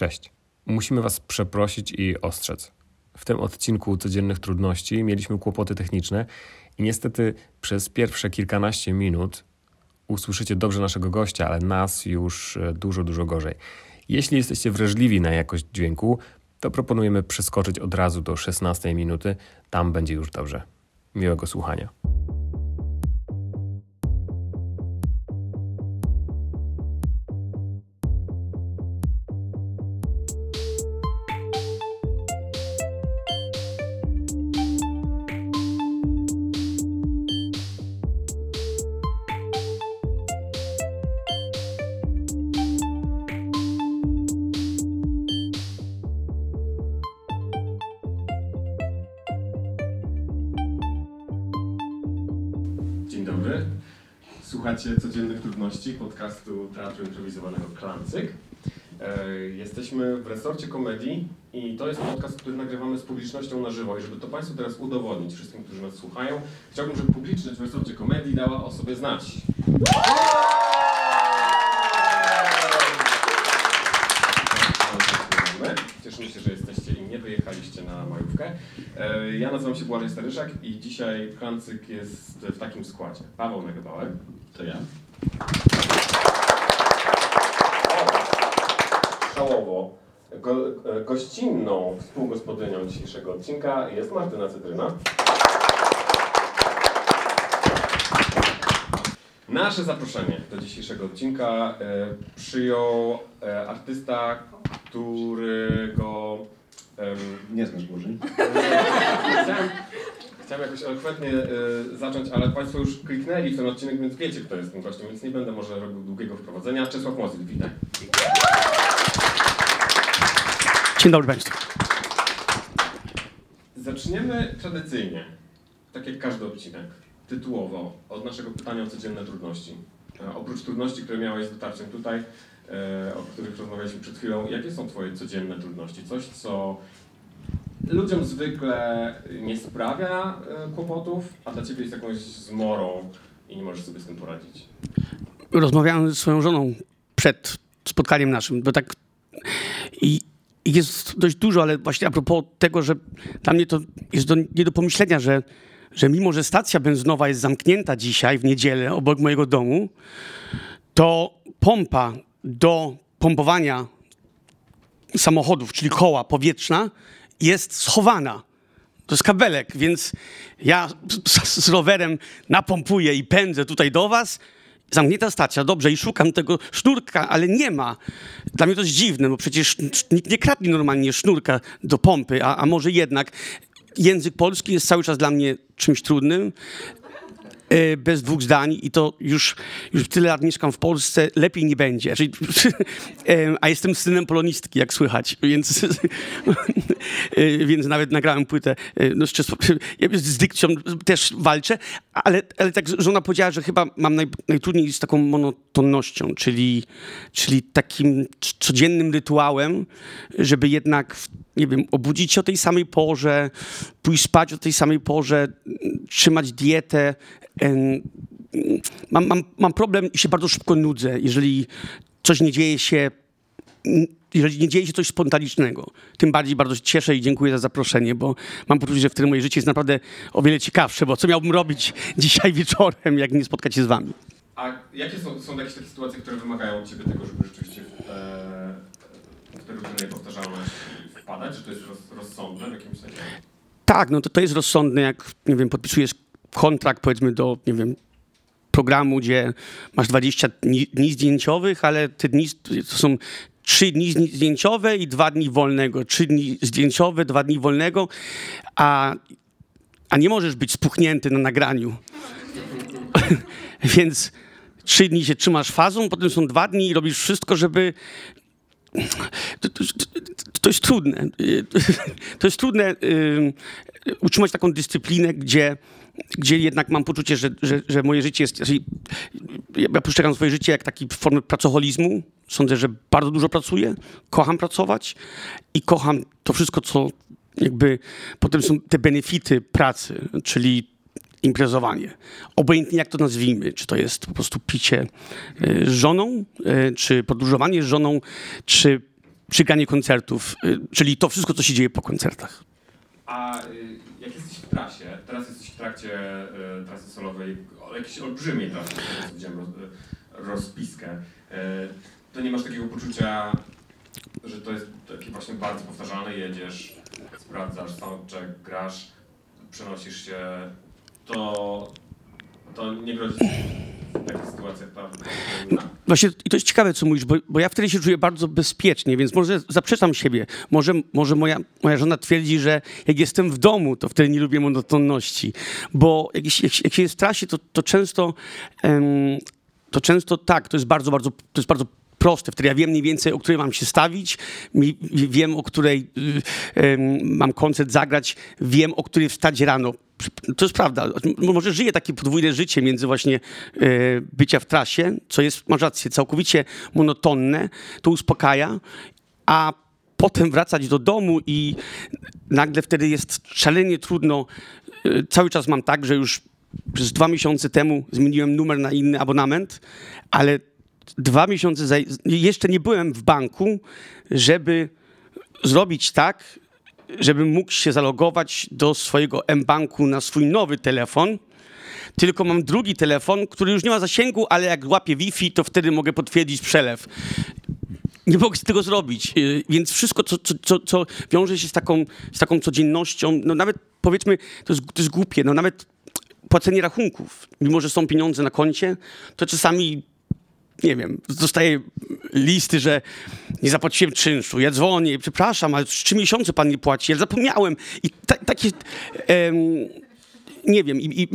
Cześć. Musimy Was przeprosić i ostrzec. W tym odcinku codziennych trudności mieliśmy kłopoty techniczne i niestety przez pierwsze kilkanaście minut usłyszycie dobrze naszego gościa, ale nas już e, dużo, dużo gorzej. Jeśli jesteście wrażliwi na jakość dźwięku, to proponujemy przeskoczyć od razu do 16 minuty. Tam będzie już dobrze. Miłego słuchania. Komedii i to jest podcast, który nagrywamy z publicznością na żywo. I żeby to Państwu teraz udowodnić, wszystkim, którzy nas słuchają, chciałbym, żeby publiczność w resorcie komedii dała o sobie znać. Cieszymy się, że jesteście i nie wyjechaliście na majówkę. E, Ja nazywam się Błażej Staryszak i dzisiaj Klancyk jest w takim składzie. Paweł Negebauer. To ja. Szałowo. Go, e, gościnną współgospodynią dzisiejszego odcinka jest Martyna Cytryna. Nasze zaproszenie do dzisiejszego odcinka e, przyjął e, artysta, którego Nie znasz Boży. Chciałem, chciałem jakoś elokwentnie zacząć, ale Państwo już kliknęli w ten odcinek, więc wiecie, kto jest tym gościem, więc nie będę może robił długiego wprowadzenia. Czesław Mozyl, witaj. Dzień dobry Państwu. Zaczniemy tradycyjnie, tak jak każdy odcinek, tytułowo, od naszego pytania o codzienne trudności. E, oprócz trudności, które miałeś z dotarciem tutaj, e, o których rozmawialiśmy przed chwilą, jakie są Twoje codzienne trudności? Coś, co ludziom zwykle nie sprawia e, kłopotów, a dla Ciebie jest jakąś zmorą i nie możesz sobie z tym poradzić. Rozmawiałem ze swoją żoną przed spotkaniem naszym, bo tak i i jest dość dużo, ale właśnie a propos tego, że dla mnie to jest do, nie do pomyślenia, że, że mimo, że stacja benzynowa jest zamknięta dzisiaj w niedzielę obok mojego domu, to pompa do pompowania samochodów, czyli koła powietrzna, jest schowana. To jest kabelek, więc ja z, z rowerem napompuję i pędzę tutaj do was. Zamknięta stacja, dobrze, i szukam tego sznurka, ale nie ma. Dla mnie to jest dziwne, bo przecież nikt nie kradnie normalnie sznurka do pompy, a, a może jednak język polski jest cały czas dla mnie czymś trudnym bez dwóch zdań i to już, już tyle lat mieszkam w Polsce, lepiej nie będzie. Czyli, a jestem synem polonistki, jak słychać, więc, e, więc nawet nagrałem płytę. e, No, z, dykcją też walczę, ale, ale tak żona powiedziała, że chyba mam naj, najtrudniej z taką monotonnością, czyli, czyli takim codziennym rytuałem, żeby jednak, nie wiem, obudzić się o tej samej porze, pójść spać o tej samej porze, trzymać dietę, mam, mam, mam problem i się bardzo szybko nudzę, jeżeli coś nie dzieje się, jeżeli nie dzieje się coś spontanicznego. Tym bardziej bardzo się cieszę i dziękuję za zaproszenie, bo mam poczucie, że wtedy moje życie jest naprawdę o wiele ciekawsze, bo co miałbym robić dzisiaj wieczorem, jak nie spotkać się z wami? A jakie są, są jakieś takie sytuacje, które wymagają od Ciebie tego, żeby rzeczywiście w te, w te wpadać? Że to jest roz, rozsądne w jakimś sensie? Tak, no to, to jest rozsądne, jak, nie wiem, podpisujesz kontrakt, powiedzmy, do, nie wiem, programu, gdzie masz 20 dni, zdjęciowych, ale te dni to są trzy dni zdję- zdjęciowe i dwa dni wolnego, trzy dni zdjęciowe, dwa dni wolnego, a, a nie możesz być spuchnięty na nagraniu. Więc trzy dni się trzymasz fazą, potem są dwa dni i robisz wszystko, żeby to, to, to, jest trudne. To jest trudne y, utrzymać taką dyscyplinę, gdzie, gdzie jednak mam poczucie, że, że, że moje życie jest. Ja postrzegam swoje życie jak taki formę pracoholizmu. Sądzę, że bardzo dużo pracuję, kocham pracować i kocham to wszystko, co jakby potem są te benefity pracy, czyli imprezowanie. Obojętnie jak to nazwijmy, czy to jest po prostu picie e, z żoną, e, czy podróżowanie z żoną, czy przyganie koncertów, y, czyli to wszystko, co się dzieje po koncertach. A jak jesteś w trasie, teraz jesteś w trakcie trasy solowej, jakiejś olbrzymiej trasy, co widziałem roz, rozpiskę, to nie masz takiego poczucia, że to jest takie właśnie bardzo powtarzalne, jedziesz, sprawdzasz soundcheck, grasz, przenosisz się, to, to nie grozi w takich sytuacjach ta wojna? Właśnie i to jest ciekawe, co mówisz, bo, bo ja wtedy się czuję bardzo bezpiecznie, więc może zaprzeczam siebie. Może, może moja, moja żona twierdzi, że jak jestem w domu, to wtedy nie lubię monotonności. Bo jak, jak, jak się jest w trasie, to, to często em, to często tak, to jest bardzo, bardzo, to jest bardzo proste. Wtedy ja wiem mniej więcej, o której mam się stawić, wiem, o której y, mam koncert zagrać, wiem, o której wstać rano. To jest prawda. Może żyję takie podwójne życie między właśnie e, bycia w trasie, co jest, masz rację, całkowicie monotonne, to uspokaja, a potem wracać do domu i nagle wtedy jest szalenie trudno. E, Cały czas mam tak, że już przez dwa miesiące temu zmieniłem numer na inny abonament, ale dwa miesiące za, jeszcze nie byłem w banku, żeby zrobić tak, żebym mógł się zalogować do swojego M-Banku na swój nowy telefon. Tylko mam drugi telefon, który już nie ma zasięgu, ale jak łapię Wi-Fi, to wtedy mogę potwierdzić przelew. Nie mogę tego zrobić, yy, więc wszystko, co, co, co, co wiąże się z taką, z taką codziennością, no nawet powiedzmy, to jest, to jest głupie, no nawet płacenie rachunków, mimo że są pieniądze na koncie, to czasami nie wiem, dostaję listy, że nie zapłaciłem czynszu. Ja dzwonię, przepraszam, ale trzy miesiące pan nie płaci. Ja zapomniałem. I ta, takie... em, nie wiem, i, i,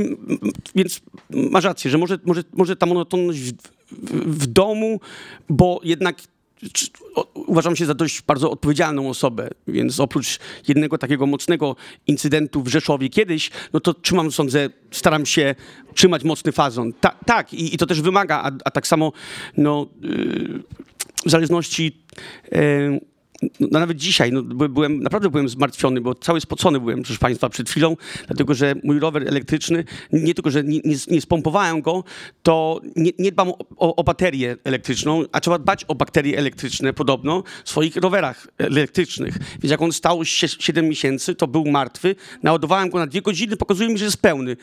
więc masz rację, że może, może, może ta monotonność w, w, w domu, bo jednak uważam się za dość bardzo odpowiedzialną osobę, więc oprócz jednego takiego mocnego incydentu w Rzeszowie kiedyś, no to trzymam, sądzę, staram się trzymać mocny fazon. Ta, tak, i, i to też wymaga, a, a tak samo, no, yy, w zależności... Yy, no nawet dzisiaj, no, by- byłem, naprawdę byłem zmartwiony, bo cały spocony byłem, proszę Państwa, przed chwilą, dlatego że mój rower elektryczny, nie tylko, że nie, nie, nie spompowałem go, to nie, nie dbam o, o, o baterię elektryczną, a trzeba dbać o bakterie elektryczne podobno w swoich rowerach elektrycznych. Więc jak on stał sie- 7 miesięcy, to był martwy, naładowałem go na dwie godziny, pokazuje mi, że jest pełny.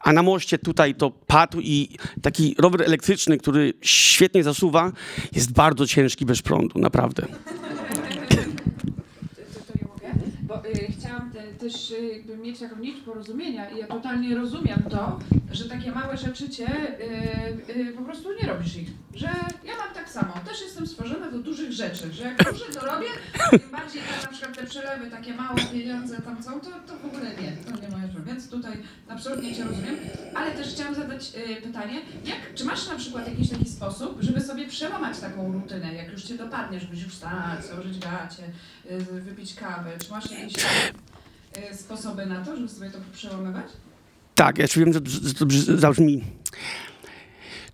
A na moście tutaj to padł i taki rower elektryczny, który świetnie zasuwa, jest bardzo ciężki bez prądu, naprawdę. to, to ja mogę, bo y, chciałam te, też y, jakby mieć taką nić porozumienia i ja totalnie rozumiem to, że takie małe rzeczy cię y, y, po prostu nie robisz ich. Że ja mam tak samo, też jestem stworzona do dużych rzeczy, że jak duże to robię, tym bardziej jak na przykład te przelewy, takie małe pieniądze tam są, to, to w ogóle nie, to nie moja sprawa, więc tutaj absolutnie cię rozumiem. Ale też chciałam zadać y, pytanie, jak, czy masz na przykład jakiś taki sposób, żeby sobie przełamać taką rutynę, jak już cię dopadnie, żebyś już wstać, założyć gacie, wypić kawę, czy masz jakieś y, sposoby na to, żeby sobie to przełamywać? Tak, ja wiem, że to- zabrzmi.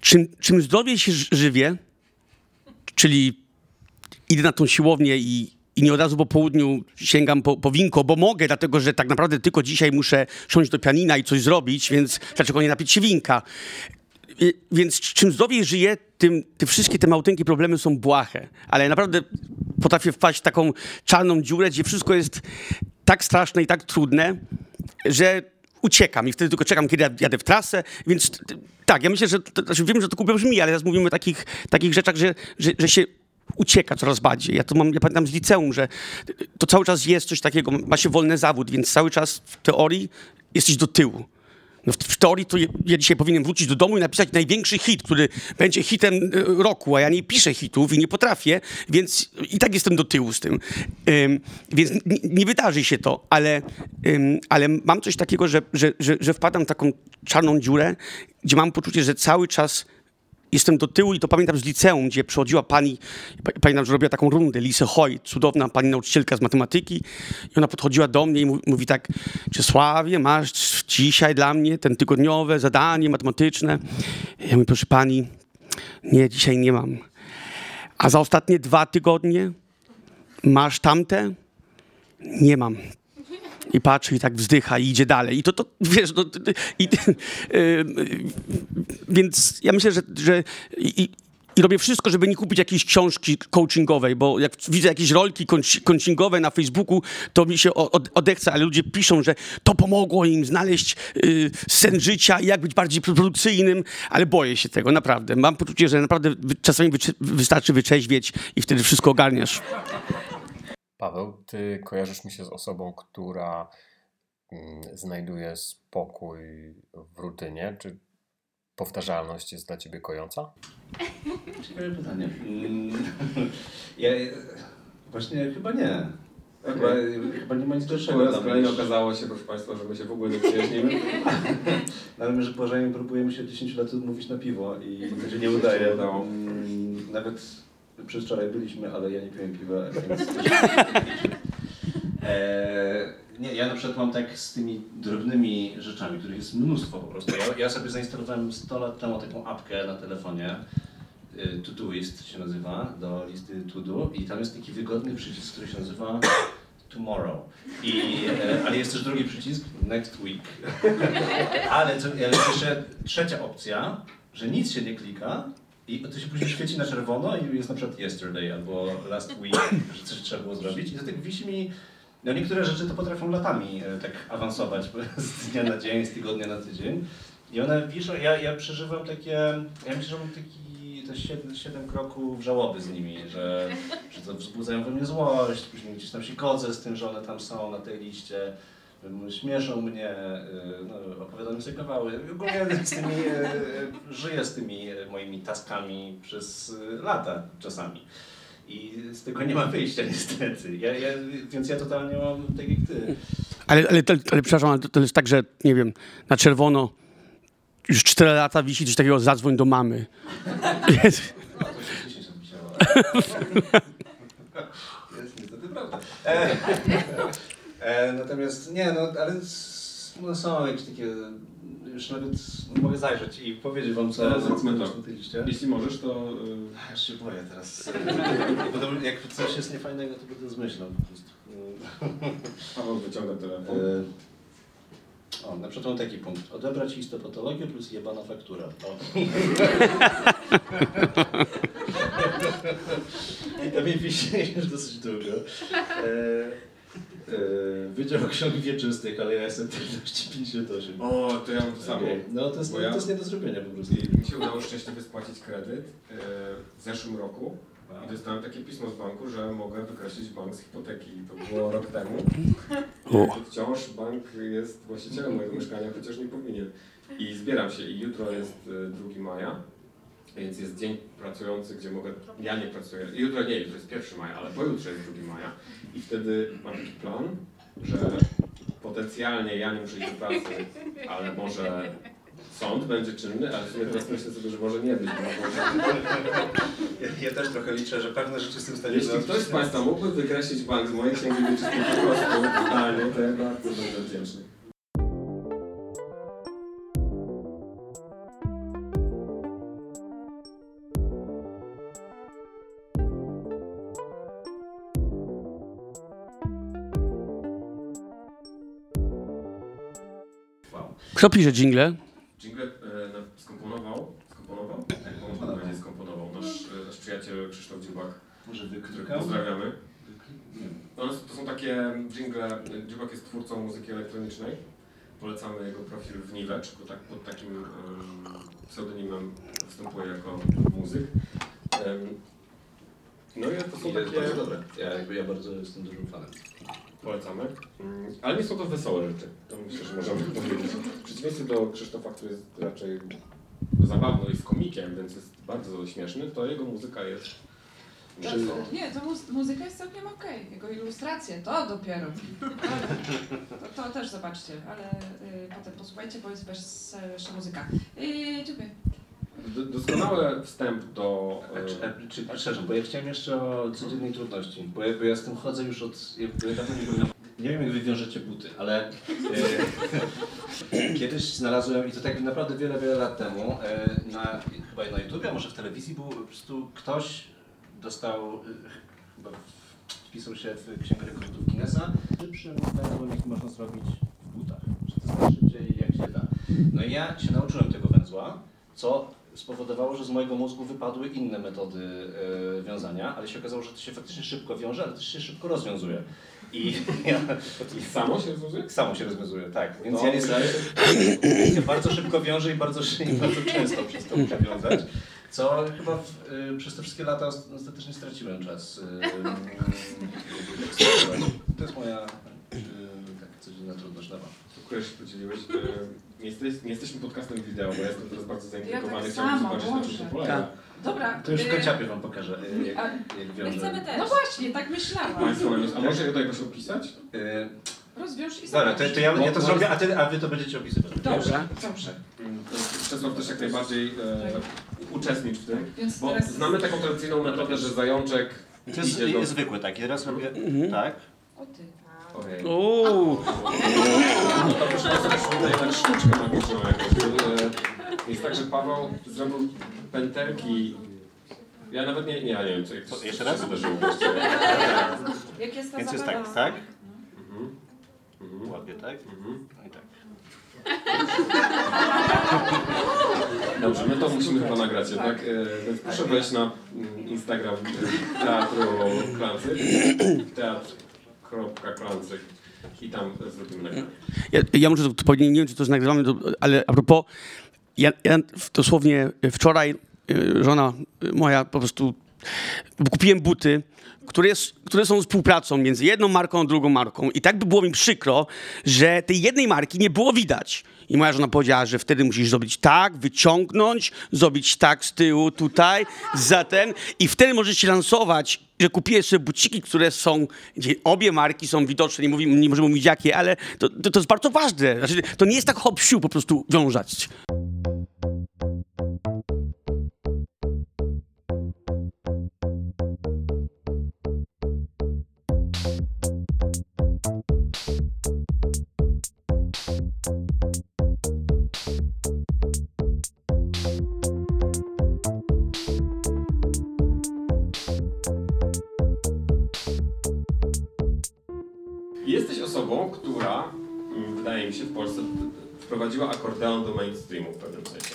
Czym, czym zdrowiej się ży- żywię, czyli idę na tą siłownię i, i nie od razu po południu sięgam po, po winko, bo mogę, dlatego że tak naprawdę tylko dzisiaj muszę siąść do pianina i coś zrobić, więc dlaczego nie napić się winka? Więc czym zdrowiej żyję, tym te wszystkie te małteńkie problemy są błahe. Ale naprawdę potrafię wpaść w taką czarną dziurę, gdzie wszystko jest tak straszne i tak trudne, że uciekam i wtedy tylko czekam, kiedy ja jadę w trasę, więc tak, ja myślę, że, to, znaczy wiem, że to głupio brzmi, ale teraz mówimy o takich, takich rzeczach, że, że, że się ucieka coraz bardziej. Ja to mam, ja pamiętam z liceum, że to cały czas jest coś takiego, ma się wolny zawód, więc cały czas w teorii jesteś do tyłu. No w, w teorii to ja, dzisiaj powinienem wrócić do domu i napisać największy hit, który będzie hitem e, roku, a ja nie piszę hitów i nie potrafię, więc i tak jestem do tyłu z tym. Ym, więc nie wydarzy się to, ale, ale mam coś takiego, że, że, że, że wpadam w taką czarną dziurę, gdzie mam poczucie, że cały czas jestem do tyłu i to pamiętam z liceum, gdzie przychodziła pani, pa- pamiętam, że robiła taką rundę, Lise Hoy, cudowna pani nauczycielka z matematyki i ona podchodziła do mnie i mówi, mówi tak, Czesławie, masz dzisiaj dla mnie ten tygodniowe zadanie matematyczne. Ja mówię, proszę pani, nie, dzisiaj nie mam. A za ostatnie dwa tygodnie masz tamte? Nie mam. I patrzy i tak wzdycha i idzie dalej. I to, to wiesz, no, i, yy, więc ja myślę, że, że i, i robię wszystko, żeby nie kupić jakiejś książki coachingowej, bo jak widzę jakieś rolki coach- coachingowe na Facebooku, to mi się odechce, ale ludzie piszą, że to pomogło im znaleźć y, sen życia i jak być bardziej produkcyjnym, ale boję się tego, naprawdę. Mam poczucie, że naprawdę czasami wystarczy wyczeźwieć i wtedy wszystko ogarniasz. Paweł, ty kojarzysz mi się z osobą, która mm, znajduje spokój w rutynie. Czy powtarzalność jest dla ciebie kojąca? Ciekawe pytanie. Mm, Ja, właśnie chyba nie. Chyba, chyba nie ma nic gorszego. Po raz kolejny okazało się, proszę Państwa, że my się w ogóle nie przyjaźnimy. Ale my, że pożegnamy, próbujemy się od 10 lat mówić na piwo i to się nie udaje. udało. Nawet przedwczoraj byliśmy, ale ja nie piłem piwa, więc... Eee, nie, ja na przykład mam tak z tymi drobnymi rzeczami, których jest mnóstwo po prostu. Ja, ja sobie zainstalowałem 100 lat temu taką apkę na telefonie, y, Todoist się nazywa, do listy to do i tam jest taki wygodny przycisk, który się nazywa Tomorrow. I, e, ale jest też drugi przycisk, Next Week. ale, co, ale jeszcze trzecia opcja, że nic się nie klika i to się później świeci na czerwono i jest na przykład yesterday albo last week, że coś trzeba było zrobić i to tak wisi mi no niektóre rzeczy to potrafią latami e, tak awansować z dnia na dzień, z tygodnia na tydzień. I one wiszą, ja, ja przeżywam takie, ja myślę, że mam taki te siedem, siedem kroków żałoby z nimi, że, że to wzbudzają we mnie złość, później gdzieś tam się godzę z tym, że one tam są na tej liście, śmieszą mnie, e, no, opowiadam sobie kawały. Ogólnie z tymi, e, żyję z tymi moimi taskami przez lata czasami. I z tego nie ma wyjścia niestety. Ja, ja, więc ja totalnie mam tak jak ty. Ale, ale, ale, ale przepraszam, ale to, to jest tak, że nie wiem, na czerwono już 4 lata wisi coś takiego, zadzwoń do mamy. Jest- No, to się 10 lat wisiało. Jest niestety prawda. E, e, natomiast nie, no ale no, są jakieś takie, już nawet mogę zajrzeć i powiedzieć wam co No, zróbmy to. na tej liście. Jeśli możesz, to Ja się boję teraz. Będę, jak coś jest niefajnego, to będę zmyślał po prostu. Paweł wyciąga telefon. E, O, na przykład mam taki punkt. Odebrać histopatologię plus jebana faktura. O. I to mi wisi już dosyć długo. E, Wydział Ksiąg Wieczystych, ale ja jestem trudności 58. O, to ja mam to samo. No to jest, to ja- jest nie do zrobienia po prostu. I mi się udało szczęśliwie spłacić kredyt e, w zeszłym roku i dostałem takie pismo z banku, że mogę wykreślić bank z hipoteki. To było rok temu. O. I Wciąż bank jest właścicielem mojego mieszkania, chociaż nie powinien. I zbieram się i jutro jest e, 2 maja, więc jest dzień pracujący, gdzie mogę, ja nie pracuję, jutro nie, jutro jest 1 maja, ale pojutrze jest 2 maja i wtedy mam taki plan, że potencjalnie ja nie muszę iść do pracy, ale może sąd będzie czynny, ale w sumie teraz myślę sobie, że może nie być. bo może- Ja, ja też trochę liczę, że pewne rzeczy z tym stanie Jeśli ktoś z Państwa mógłby wykreślić bank z mojej księgi wieczystej po prostu totalnie, to ja bardzo będę wdzięczny. Kto pisze jingle? Jingle e, na- skomponował, skomponował? Tak, można powiedzieć skomponował nasz, e, nasz przyjaciel Krzysztof Dziubak, Może którego pozdrawiamy. One, to są takie jingle, Dziubak jest twórcą muzyki elektronicznej. Polecamy jego profil w Niwecz, bo tak, pod takim em, pseudonimem występuje jako muzyk. Em, no i to są I to jest takie... bardzo dobre. Ja, jakby, ja bardzo jestem dużym fanem. Polecamy. Mm, Ale nie są to wesołe rzeczy. To myślę, że możemy powiedzieć. W przeciwieństwie do Krzysztofa, który jest raczej zabawny i z komikiem, więc jest bardzo śmieszny, to jego muzyka jest wesoła. nie, to muzy- muzyka jest całkiem okej. Jego ilustracje, to dopiero. To, to też zobaczcie, ale y, potem posłuchajcie, bo jest bezsza muzyka. Y, dziękuję. Doskonały wstęp do... E, czy, czy, przepraszam, bo ja chciałem jeszcze o codziennej trudności, bo ja, z tym chodzę już od... Ja, dawno nie byłem nie wiem, jak wy wiążecie buty, ale e, kiedyś znalazłem, i to tak naprawdę wiele, wiele lat temu, e, na, chyba na YouTubie, a może w telewizji był po prostu ktoś dostał, e, chyba wpisał się w Księgę Rekordów Guinnessa, szybszym węzłem, jaki można zrobić w butach, że to jest najszybciej jak się da. No i ja się nauczyłem tego węzła, co spowodowało, że z mojego mózgu wypadły inne metody e, wiązania, ale się okazało, że to się faktycznie szybko wiąże, ale też się szybko rozwiązuje. I ja, I samo się rozwiązuje? samo się rozwiązuje, tak. Więc No, ja nie wydaje się bardzo szybko wiąże i bardzo, i bardzo często przez to muszę wiązać. Co chyba w, y, przez te wszystkie lata ost- ostatecznie straciłem czas. Y, y, to jest moja y, tak, codzienna trudność nowa. Które się podzieliłeś. E, Nie, jesteś, nie jesteśmy podcastem wideo, bo ja jestem teraz bardzo zainteresowany. tak Chciałbym zobaczyć, na czym to polega. Dobra. To już y, kanciapie wam pokażę, y, jak, a- jak My wiążę. chcemy też. No właśnie, tak myślałam. Państwo, a może je to jakoś opisać? Y, Rozwiąż i Dobra, to, to ja, ja to zrobię, a, ty, a wy to będziecie opisywać. Dobrze, dobrze. Mm, Czesław też jak najbardziej e, uczestnicz w tym. Więc Bo znamy taką tradycyjną metodę, że zajączek To jest, idzie do... jest zwykłe, tak. I teraz robię tak. O ty. Ojej. Uuu. No to już jest jednak sztuczkę magiczną jakąś. E, Jest tak, że Paweł zrobił pętelki. Ja nawet nie, nie, ja nie wiem, co jak to Jeszcze raz? wydarzyło właściwie. Jak jest ta Więc jest zabawa? tak, tak. Mhm. Mhm. Łapię tak. Mhm. No i tak. Dobrze, my to musimy chyba nagrać jednak, e, więc proszę wejść na mm, Instagram e, Teatru Teatr.klancyk i tam zrobimy. Ja, ja muszę to powiedzieć, nie wiem, czy to to- ale a propos, ja, ja dosłownie wczoraj y, żona moja po prostu kupiłem buty, które, jest, które są współpracą między jedną marką a drugą marką. I tak by było mi przykro, że tej jednej marki nie było widać. I moja żona powiedziała, że wtedy musisz zrobić tak, wyciągnąć, zrobić tak z tyłu, tutaj, za ten. I wtedy możesz się lansować, że kupiłeś sobie buciki, które są, gdzie obie marki są widoczne, nie, mówimy, nie możemy mówić jakie, ale to, to, to jest bardzo ważne. Znaczy, to nie jest tak hop po prostu wiązać. W Polsce wprowadziła akordeon do mainstreamu w pewnym sensie.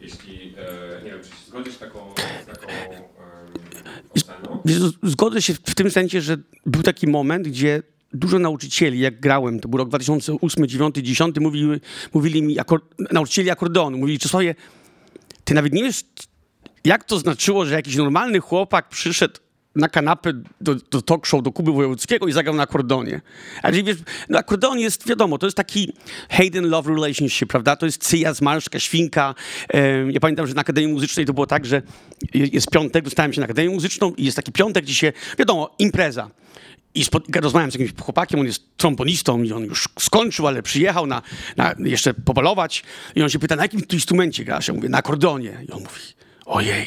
Jeśli, e, nie wiem, czy się zgodzisz z taką, z taką oceną? Z- Zgodzę się w tym sensie, że był taki moment, gdzie dużo nauczycieli, jak grałem, to był rok 2008, 2009, 2010, mówili, mówili mi, akor- nauczycieli akordeonu, mówili, Czesławie, ty nawet nie wiesz, jak to znaczyło, że jakiś normalny chłopak przyszedł na kanapę do, do talk show, do Kuby Wojewódzkiego i zagrał na akordeonie. A wiesz, no akordeon jest, wiadomo, to jest taki hate-and-love relationship, prawda? To jest cyja, zmarszka, świnka. Ja pamiętam, że na Akademii Muzycznej to było tak, że je- jest piątek, dostałem się na Akademię Muzyczną i jest taki piątek, gdzie się, wiadomo, impreza. I spod- rozmawiam z jakimś chłopakiem, on jest trombonistą i on już skończył, ale przyjechał na, na jeszcze pobalować. I on się pyta, na jakim tu instrumencie grasz? Ja mówię, na akordeonie. I on mówi, ojej,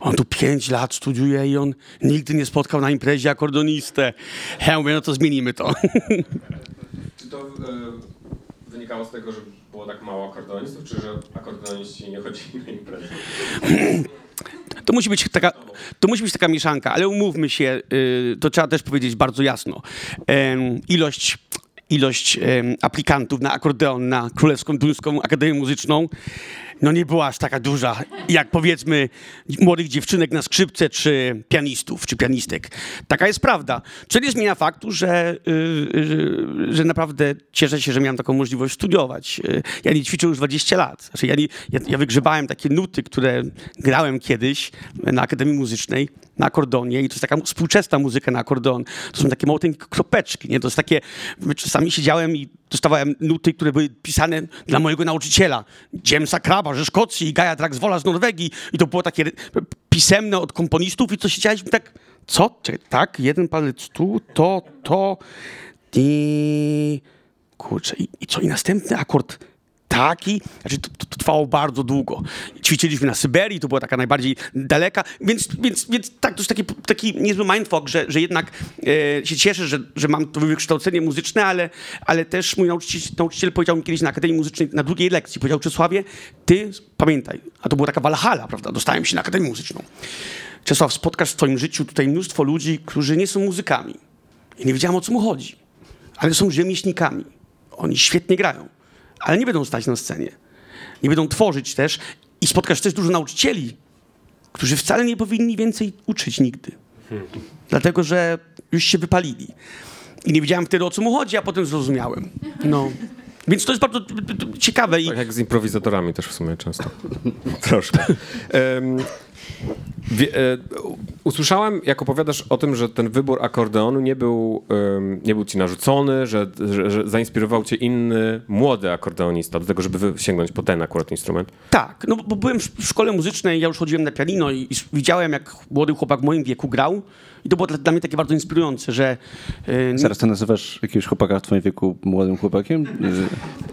on tu pięć lat studiuje i on nigdy nie spotkał na imprezie akordonistę. Ja mówię, no to zmienimy to. Czy to e, wynikało z tego, że było tak mało akordeonistów, czy że akordeoniści nie chodzili na imprezy? To musi być taka, to musi być taka mieszanka, ale umówmy się, y, to trzeba też powiedzieć bardzo jasno. Ilość ilość aplikantów na akordeon na Królewską Duńską Akademię Muzyczną no nie była aż taka duża, jak powiedzmy młodych dziewczynek na skrzypce, czy pianistów, czy pianistek. Taka jest prawda. Co nie zmienia faktu, że, y, y, że naprawdę cieszę się, że miałem taką możliwość studiować. Y, Ja nie ćwiczę już 20 lat. Znaczy ja, nie, ja, ja wygrzebałem takie nuty, które grałem kiedyś na Akademii Muzycznej, na akordonie i to jest taka współczesna muzyka na akordon. To są takie małteńkie kropeczki, nie? To jest takie, czasami siedziałem i dostawałem nuty, które były pisane dla mojego nauczyciela. Jamesa Kraba ze Szkocji i Gaja Draxwola z Norwegii i to było takie pisemne od komponistów i co siedzieliśmy tak, co? Czekaj, tak, jeden palec tu, to, to, i kurczę, i, i co? I następny akord taki, znaczy to, to, trwało bardzo długo. Ćwiczyliśmy na Syberii, to była taka najbardziej daleka, więc, więc, więc tak, to jest taki, taki niezły mindfuck, że, że jednak e, się cieszę, że, że mam to wykształcenie muzyczne, ale, ale też mój nauczyciel, nauczyciel powiedział mi kiedyś na Akademii Muzycznej, na drugiej lekcji, powiedział Czesławie, ty pamiętaj, a to była taka walhala, prawda, dostałem się na Akademię Muzyczną. Czesław, spotkasz w twoim życiu tutaj mnóstwo ludzi, którzy nie są muzykami. I nie wiedziałem, o co mu chodzi, ale są rzemieślnikami. Oni świetnie grają ale nie będą stać na scenie. Nie będą tworzyć też I spotkasz też dużo nauczycieli, którzy wcale nie powinni więcej uczyć nigdy. Dlatego, że już się wypalili. I nie wiedziałem wtedy o co mu chodzi, a potem zrozumiałem. No. Więc to jest bardzo ciekawe. I Tak jak z improwizatorami też w sumie często. Troszkę. Wie, e, usłyszałem, jak opowiadasz o tym, że ten wybór akordeonu nie był, em, nie był ci narzucony, że, że, że zainspirował cię inny, młody akordeonista do tego, żeby sięgnąć po ten akurat instrument. Tak, no bo byłem w szkole muzycznej, ja już chodziłem na pianino i, i widziałem, jak młody chłopak w moim wieku grał. I to było dla, dla mnie takie bardzo inspirujące, że e, Zaraz ty nazywasz jakiegoś chłopaka w twoim wieku młodym chłopakiem?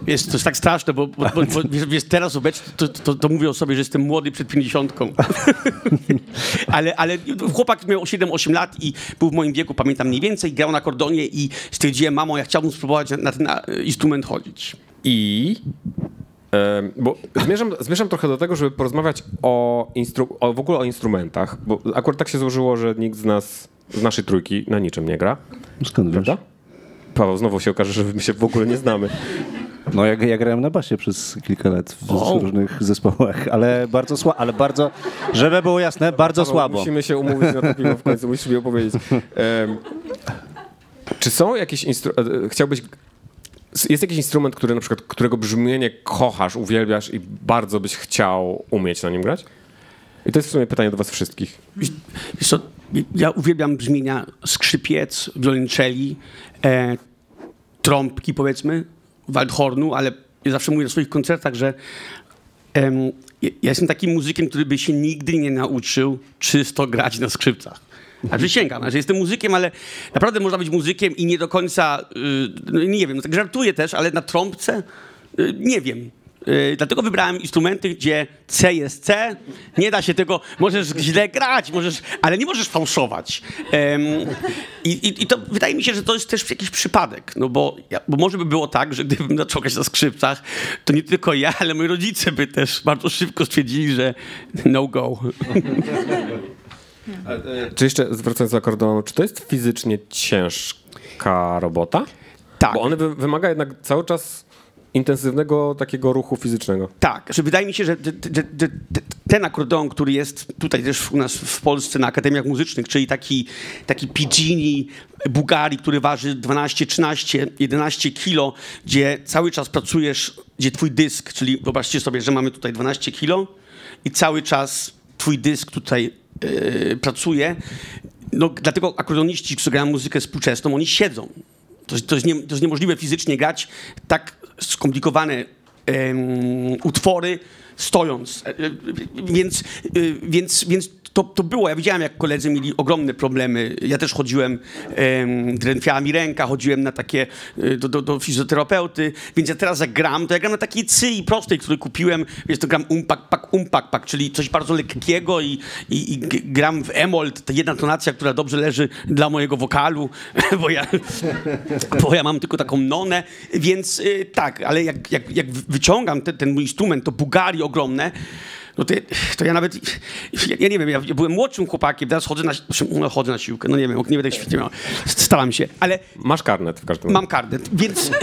jest, to jest tak straszne, bo, bo, bo, bo wiesz, wiesz, teraz obecnie to, to, to mówię o sobie, że jestem młody przed pięćdziesiątką. ale, ale chłopak miał 7-8 lat i był w moim wieku, pamiętam mniej więcej, grał na akordonie i stwierdziłem, mamo, ja chciałbym spróbować na, na ten instrument chodzić. I bo zmierzam, zmierzam trochę do tego, żeby porozmawiać o, instru- o w ogóle o instrumentach, bo akurat tak się złożyło, że nikt z nas, z naszej trójki na niczym nie gra, Skąd wiesz? prawda? Paweł, znowu się okaże, że my się w ogóle nie znamy. No ja, ja grałem na basie przez kilka lat w różnych zespołach, ale bardzo słabo, ale bardzo, żeby było jasne, bardzo Paweł, słabo. Musimy się umówić na to piwo w końcu, musisz mi opowiedzieć. Em, czy są jakieś instrumenty, chciałbyś, jest jakiś instrument, który na przykład, którego brzmienie kochasz, uwielbiasz i bardzo byś chciał umieć na nim grać? I to jest w sumie pytanie do was wszystkich. Wiesz co, ja uwielbiam brzmienia skrzypiec, wiolonczeli, e, trąbki powiedzmy, waldhornu, ale ja zawsze mówię na swoich koncertach, że em, ja jestem takim muzykiem, który by się nigdy nie nauczył czysto grać na skrzypcach. A przysięgam, że jestem muzykiem, ale naprawdę można być muzykiem i nie do końca, y, no nie wiem, tak żartuję też, ale na trąbce y, nie wiem. Y, Dlatego wybrałem instrumenty, gdzie C jest C, nie da się tego, możesz źle grać, możesz, ale nie możesz fałszować. I, i, I to wydaje mi się, że to jest też jakiś przypadek, no bo, ja, bo może by było tak, że gdybym zaczął grać na skrzypcach, to nie tylko ja, ale moi rodzice by też bardzo szybko stwierdzili, że no go. Czy jeszcze zwracając do akordeonu, czy to jest fizycznie ciężka robota? Tak. Bo on wy- wymaga jednak cały czas intensywnego takiego ruchu fizycznego. Tak, że wydaje mi się, że, ten akordeon, który jest tutaj też u nas w Polsce na Akademiach Muzycznych, czyli taki, taki Pidgini Bugari, który waży 12, 13, 11 kilo, gdzie cały czas pracujesz, gdzie twój dysk, czyli wyobraźcie sobie, że mamy tutaj 12 kilo i cały czas twój dysk tutaj e, pracuje. No, dlatego akordeoniści, którzy grają muzykę współczesną, oni siedzą. To, to, jest nie, to jest niemożliwe fizycznie grać tak skomplikowane em, utwory stojąc. E, e, Więc, e, więc, więc to, to było. Ja widziałem, jak koledzy mieli ogromne problemy. Ja też chodziłem, em, drętwiała mi ręka, chodziłem na takie, do, do, do fizjoterapeuty, więc ja teraz jak gram, to ja gram na takiej cyi prostej, który kupiłem, więc to gram umpak, pak, umpak, pak, czyli coś bardzo lekkiego i, i, i gram w emol, jedna tonacja, która dobrze leży dla mojego wokalu, bo ja, bo ja mam tylko taką nonę, więc tak, ale jak, jak, jak wyciągam ten, ten mój instrument, to bugari ogromne, no to, to ja nawet, ja, nie wiem, ja byłem młodszym chłopakiem, teraz chodzę na, no, chodzę na siłkę, no nie wiem, nie będę świetnie miał, staram się, ale Masz karnet w każdym razie. mam karnet, więc...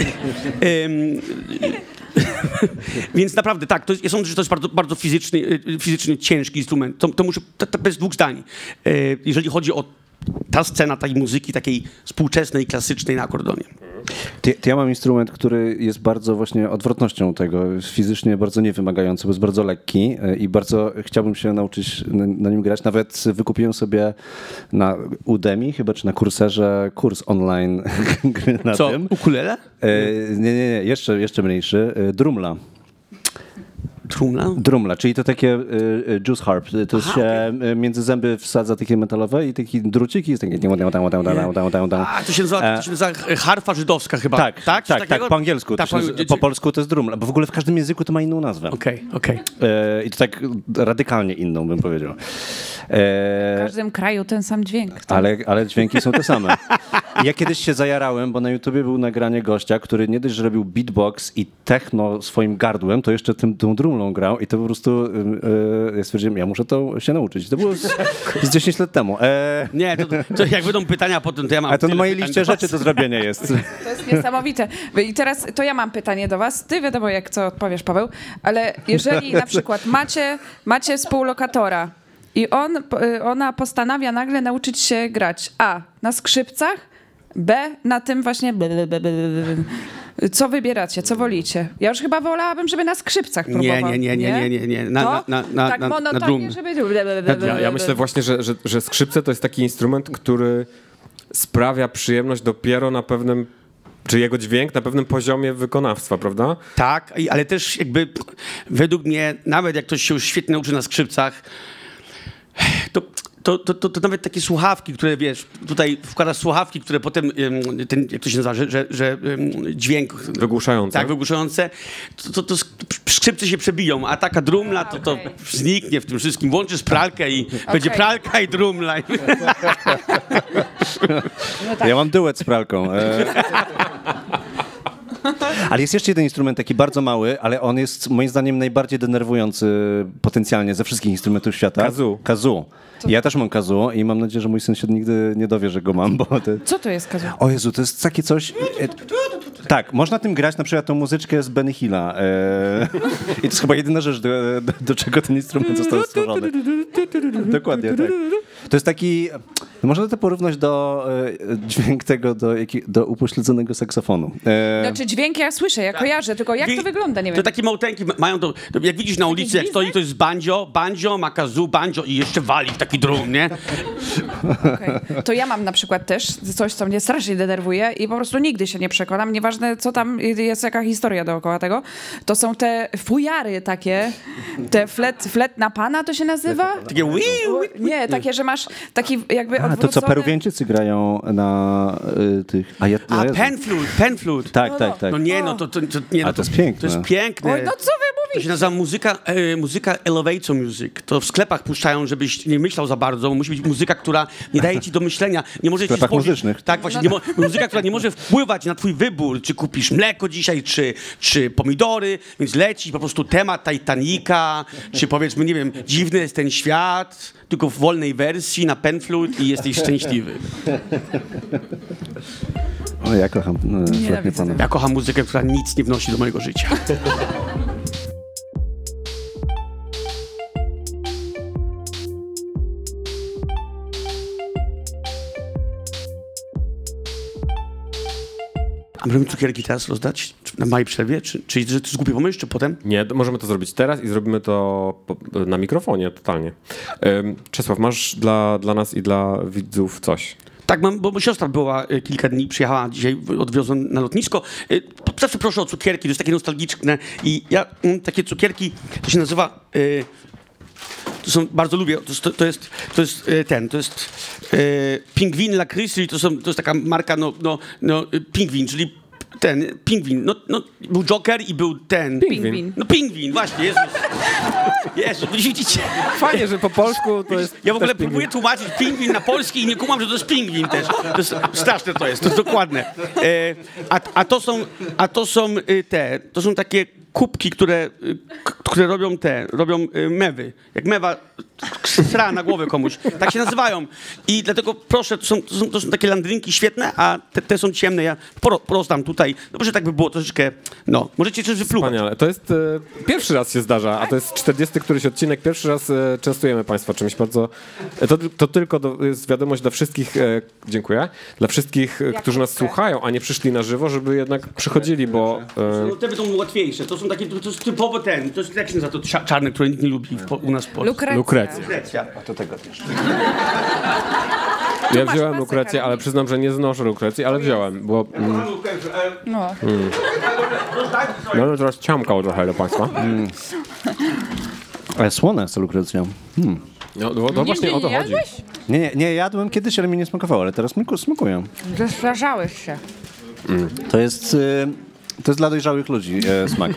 więc naprawdę tak, to jest, ja sądzę, że to jest bardzo, bardzo fizyczny, y, fizycznie ciężki instrument. To, to muszę, to, to bez dwóch zdań. E, jeżeli chodzi o ta scena tej muzyki takiej współczesnej, klasycznej na akordonie. To ja mam instrument, który jest bardzo właśnie odwrotnością tego, fizycznie bardzo niewymagający, bo jest bardzo lekki e, i bardzo chciałbym się nauczyć na, nim grać. Nawet wykupiłem sobie na Udemy chyba, czy na Kurserze kurs online gry na Co, tym. ukulele? E, nie, nie, nie, jeszcze, jeszcze mniejszy. E, Drumla. Drumla, czyli to takie e, e, juice harp. To Aha, się e, między zęby wsadza takie metalowe i taki drucik i jest taki... A, to się nazywa, to się nazywa harfa żydowska chyba. Tak, tak, tak, tak, po angielsku. Tak, się nazywa- po polsku to jest drumla, bo w ogóle w każdym języku to ma inną nazwę. Okej, okej. E, I to tak radykalnie inną, bym powiedział. E, W każdym kraju ten sam dźwięk. ale, ale dźwięki są te same. Ja kiedyś się zajarałem, bo na YouTubie było nagranie gościa, który nie dość, że robił beatbox i techno swoim gardłem, to jeszcze tym, tą drumlą grał i to po prostu yy, ja stwierdziłem, ja muszę to się nauczyć. To było z, z 10 lat temu. E, Nie, to, to jak będą pytania potem, to ja mam a to na mojej liście rzeczy do zrobienia jest. To jest niesamowite. I teraz to ja mam pytanie do was. Ty wiadomo, jak co odpowiesz, Paweł, ale jeżeli na przykład macie, macie współlokatora i on, y, ona postanawia nagle nauczyć się grać A na skrzypcach, B na tym właśnie. Co wybieracie, co wolicie? Ja już chyba wolałabym, żeby na skrzypcach Nie, próbował. nie, nie, nie, nie, nie, nie. Na, To? na, na, na, tak na, na monotonnie, drum. żeby... Ja, ja myślę właśnie, że, że, że skrzypce to jest taki instrument, który sprawia przyjemność dopiero na pewnym, czy jego dźwięk na pewnym poziomie wykonawstwa, prawda? Tak, ale też jakby według mnie, nawet jak ktoś się już świetnie nauczy na skrzypcach, to, to, to, to, to nawet takie słuchawki, które wiesz, tutaj wkładasz słuchawki, które potem, ten, jak to się nazywa, że, że, że dźwięk Wygłuszające. tak, wygłuszające, to, to, to sk- skrzypce się przebiją, a taka drumla to, to okej. zniknie w tym wszystkim. Włączysz pralkę i będzie pralka i drumla. Ja mam duet z pralką. E. Ale jest jeszcze jeden instrument, taki bardzo mały, ale on jest moim zdaniem najbardziej denerwujący potencjalnie ze wszystkich instrumentów świata. Kazoo. Kazoo. Ja też mam kazoo i mam nadzieję, że mój sąsiad nigdy nie dowie, że go mam, bo to... Co to jest, Kazu? O Jezu, to jest takie coś... e, Tak, można tym grać na przykład tą muzyczkę z Benny Hilla. E, I to jest chyba jedyna rzecz, do, do, do czego ten instrument został stworzony. Dokładnie, tak. To jest taki... Można to porównać do e, dźwięk tego, do, jaki, do upośledzonego saksofonu. E, Znaczy dźwięk ja słyszę, ja kojarzę, tylko jak to wygląda, nie To wiem. takie małtenki mają to, to jak widzisz na ulicy, jak stoi, to jest banjo, banjo, ma kazoo, banjo i jeszcze wali w taki drum, nie? Okej. To ja mam na przykład też coś, co mnie strasznie denerwuje i po prostu nigdy się nie przekonam, nieważne co tam jest, jaka historia dookoła tego. To są te fujary takie, te flet, flet na pana to się nazywa? Takie. Nie, takie, że masz taki jakby a, to co. Peruwieńczycy grają na y, tych... A, ja, A pen flute. Tak, tak, tak. No nie, no to, to, to, nie, no A to jest piękne. To jest piękne. Oj, no co wy To mówicie? się nazywa muzyka, e, muzyka elevator music. To w sklepach puszczają, żebyś nie myślał za bardzo. Musi być muzyka, która nie daje ci do myślenia. Nie może ci sklepach stworzyć- muzycznych. Tak, właśnie. Nie mo- muzyka, która nie może wpływać na twój wybór, czy kupisz mleko dzisiaj, czy, czy pomidory, więc leci po prostu temat Titanica, czy powiedzmy, nie wiem, dziwny jest ten świat, tylko w wolnej wersji na penflute i jesteś szczęśliwy. O, ja kocham. No, nie pana. Ja kocham muzykę, która nic nie wnosi do mojego życia. Możemy cukierki teraz rozdać? Czy Na małej przerwie? Czy, czy, czy to jest głupi pomysł, czy potem? Nie, to możemy to zrobić teraz i zrobimy to po- na mikrofonie totalnie. Ym, Czesław, masz dla, dla nas i dla widzów coś? Tak, mam, bo siostra była y, kilka dni, przyjechała dzisiaj, odwiozłem na lotnisko. Y, Zawsze proszę o cukierki, to jest takie nostalgiczne. I ja mm, takie cukierki, to się nazywa... y, To są, bardzo lubię, to jest, to jest, to jest y, ten, to jest y, Pingwin Lakryz, czyli to, są, to jest taka marka, no, no, no Pingwin, czyli ten, Pingwin, no, no, był Joker i był ten... Pingwin. No Pingwin, właśnie, Jezus. Jezu, widzicie? Fajnie, że po polsku to jest. Ja w ogóle pingwin. próbuję tłumaczyć pingwin na polski i nie kumam, że to jest pingwin też. To jest straszne to jest, to jest dokładne. E, a, a to są, a to są y, te, to są takie kubki, które, y, które robią te, robią y, mewy. Jak mewa sra na głowę komuś. Tak się nazywają. I dlatego proszę, to są, to są, to są takie landrynki świetne, a te, te są ciemne. Ja poro- porozdam tutaj. No może tak by było troszeczkę, no. Możecie coś wypluwać. Wspaniale. To jest e, pierwszy raz się zdarza, a to jest 40 któryś odcinek. Pierwszy raz e, częstujemy Państwa czymś bardzo. E, to, to tylko do, jest wiadomość dla wszystkich, e, dziękuję, dla wszystkich, e, którzy nas słuchają, a nie przyszli na żywo, żeby jednak przychodzili, bo. E, No, te będą łatwiejsze. To są takie, to jest typowo ten, to jest jak się nazywa to cza- czarny, który nikt nie lubi w, po, u nas w Polsce. Lukrecja. Lukrecja. Lukrecja. Ja masz wziąłem pasek, lukrecję, ale przyznam, że nie znoszę lukrecji, ale wziąłem, bo. Mm, No. no ale teraz ciamkał trochę do Państwa. Ale słona jest ta lukrecja. No, no, no właśnie o to nie chodzi. Nie, nie, nie, jadłem kiedyś, ale mi nie smakowało, ale teraz smaku- smakują. Zestarzałeś się. To jest, y, to jest dla dojrzałych ludzi e, smak.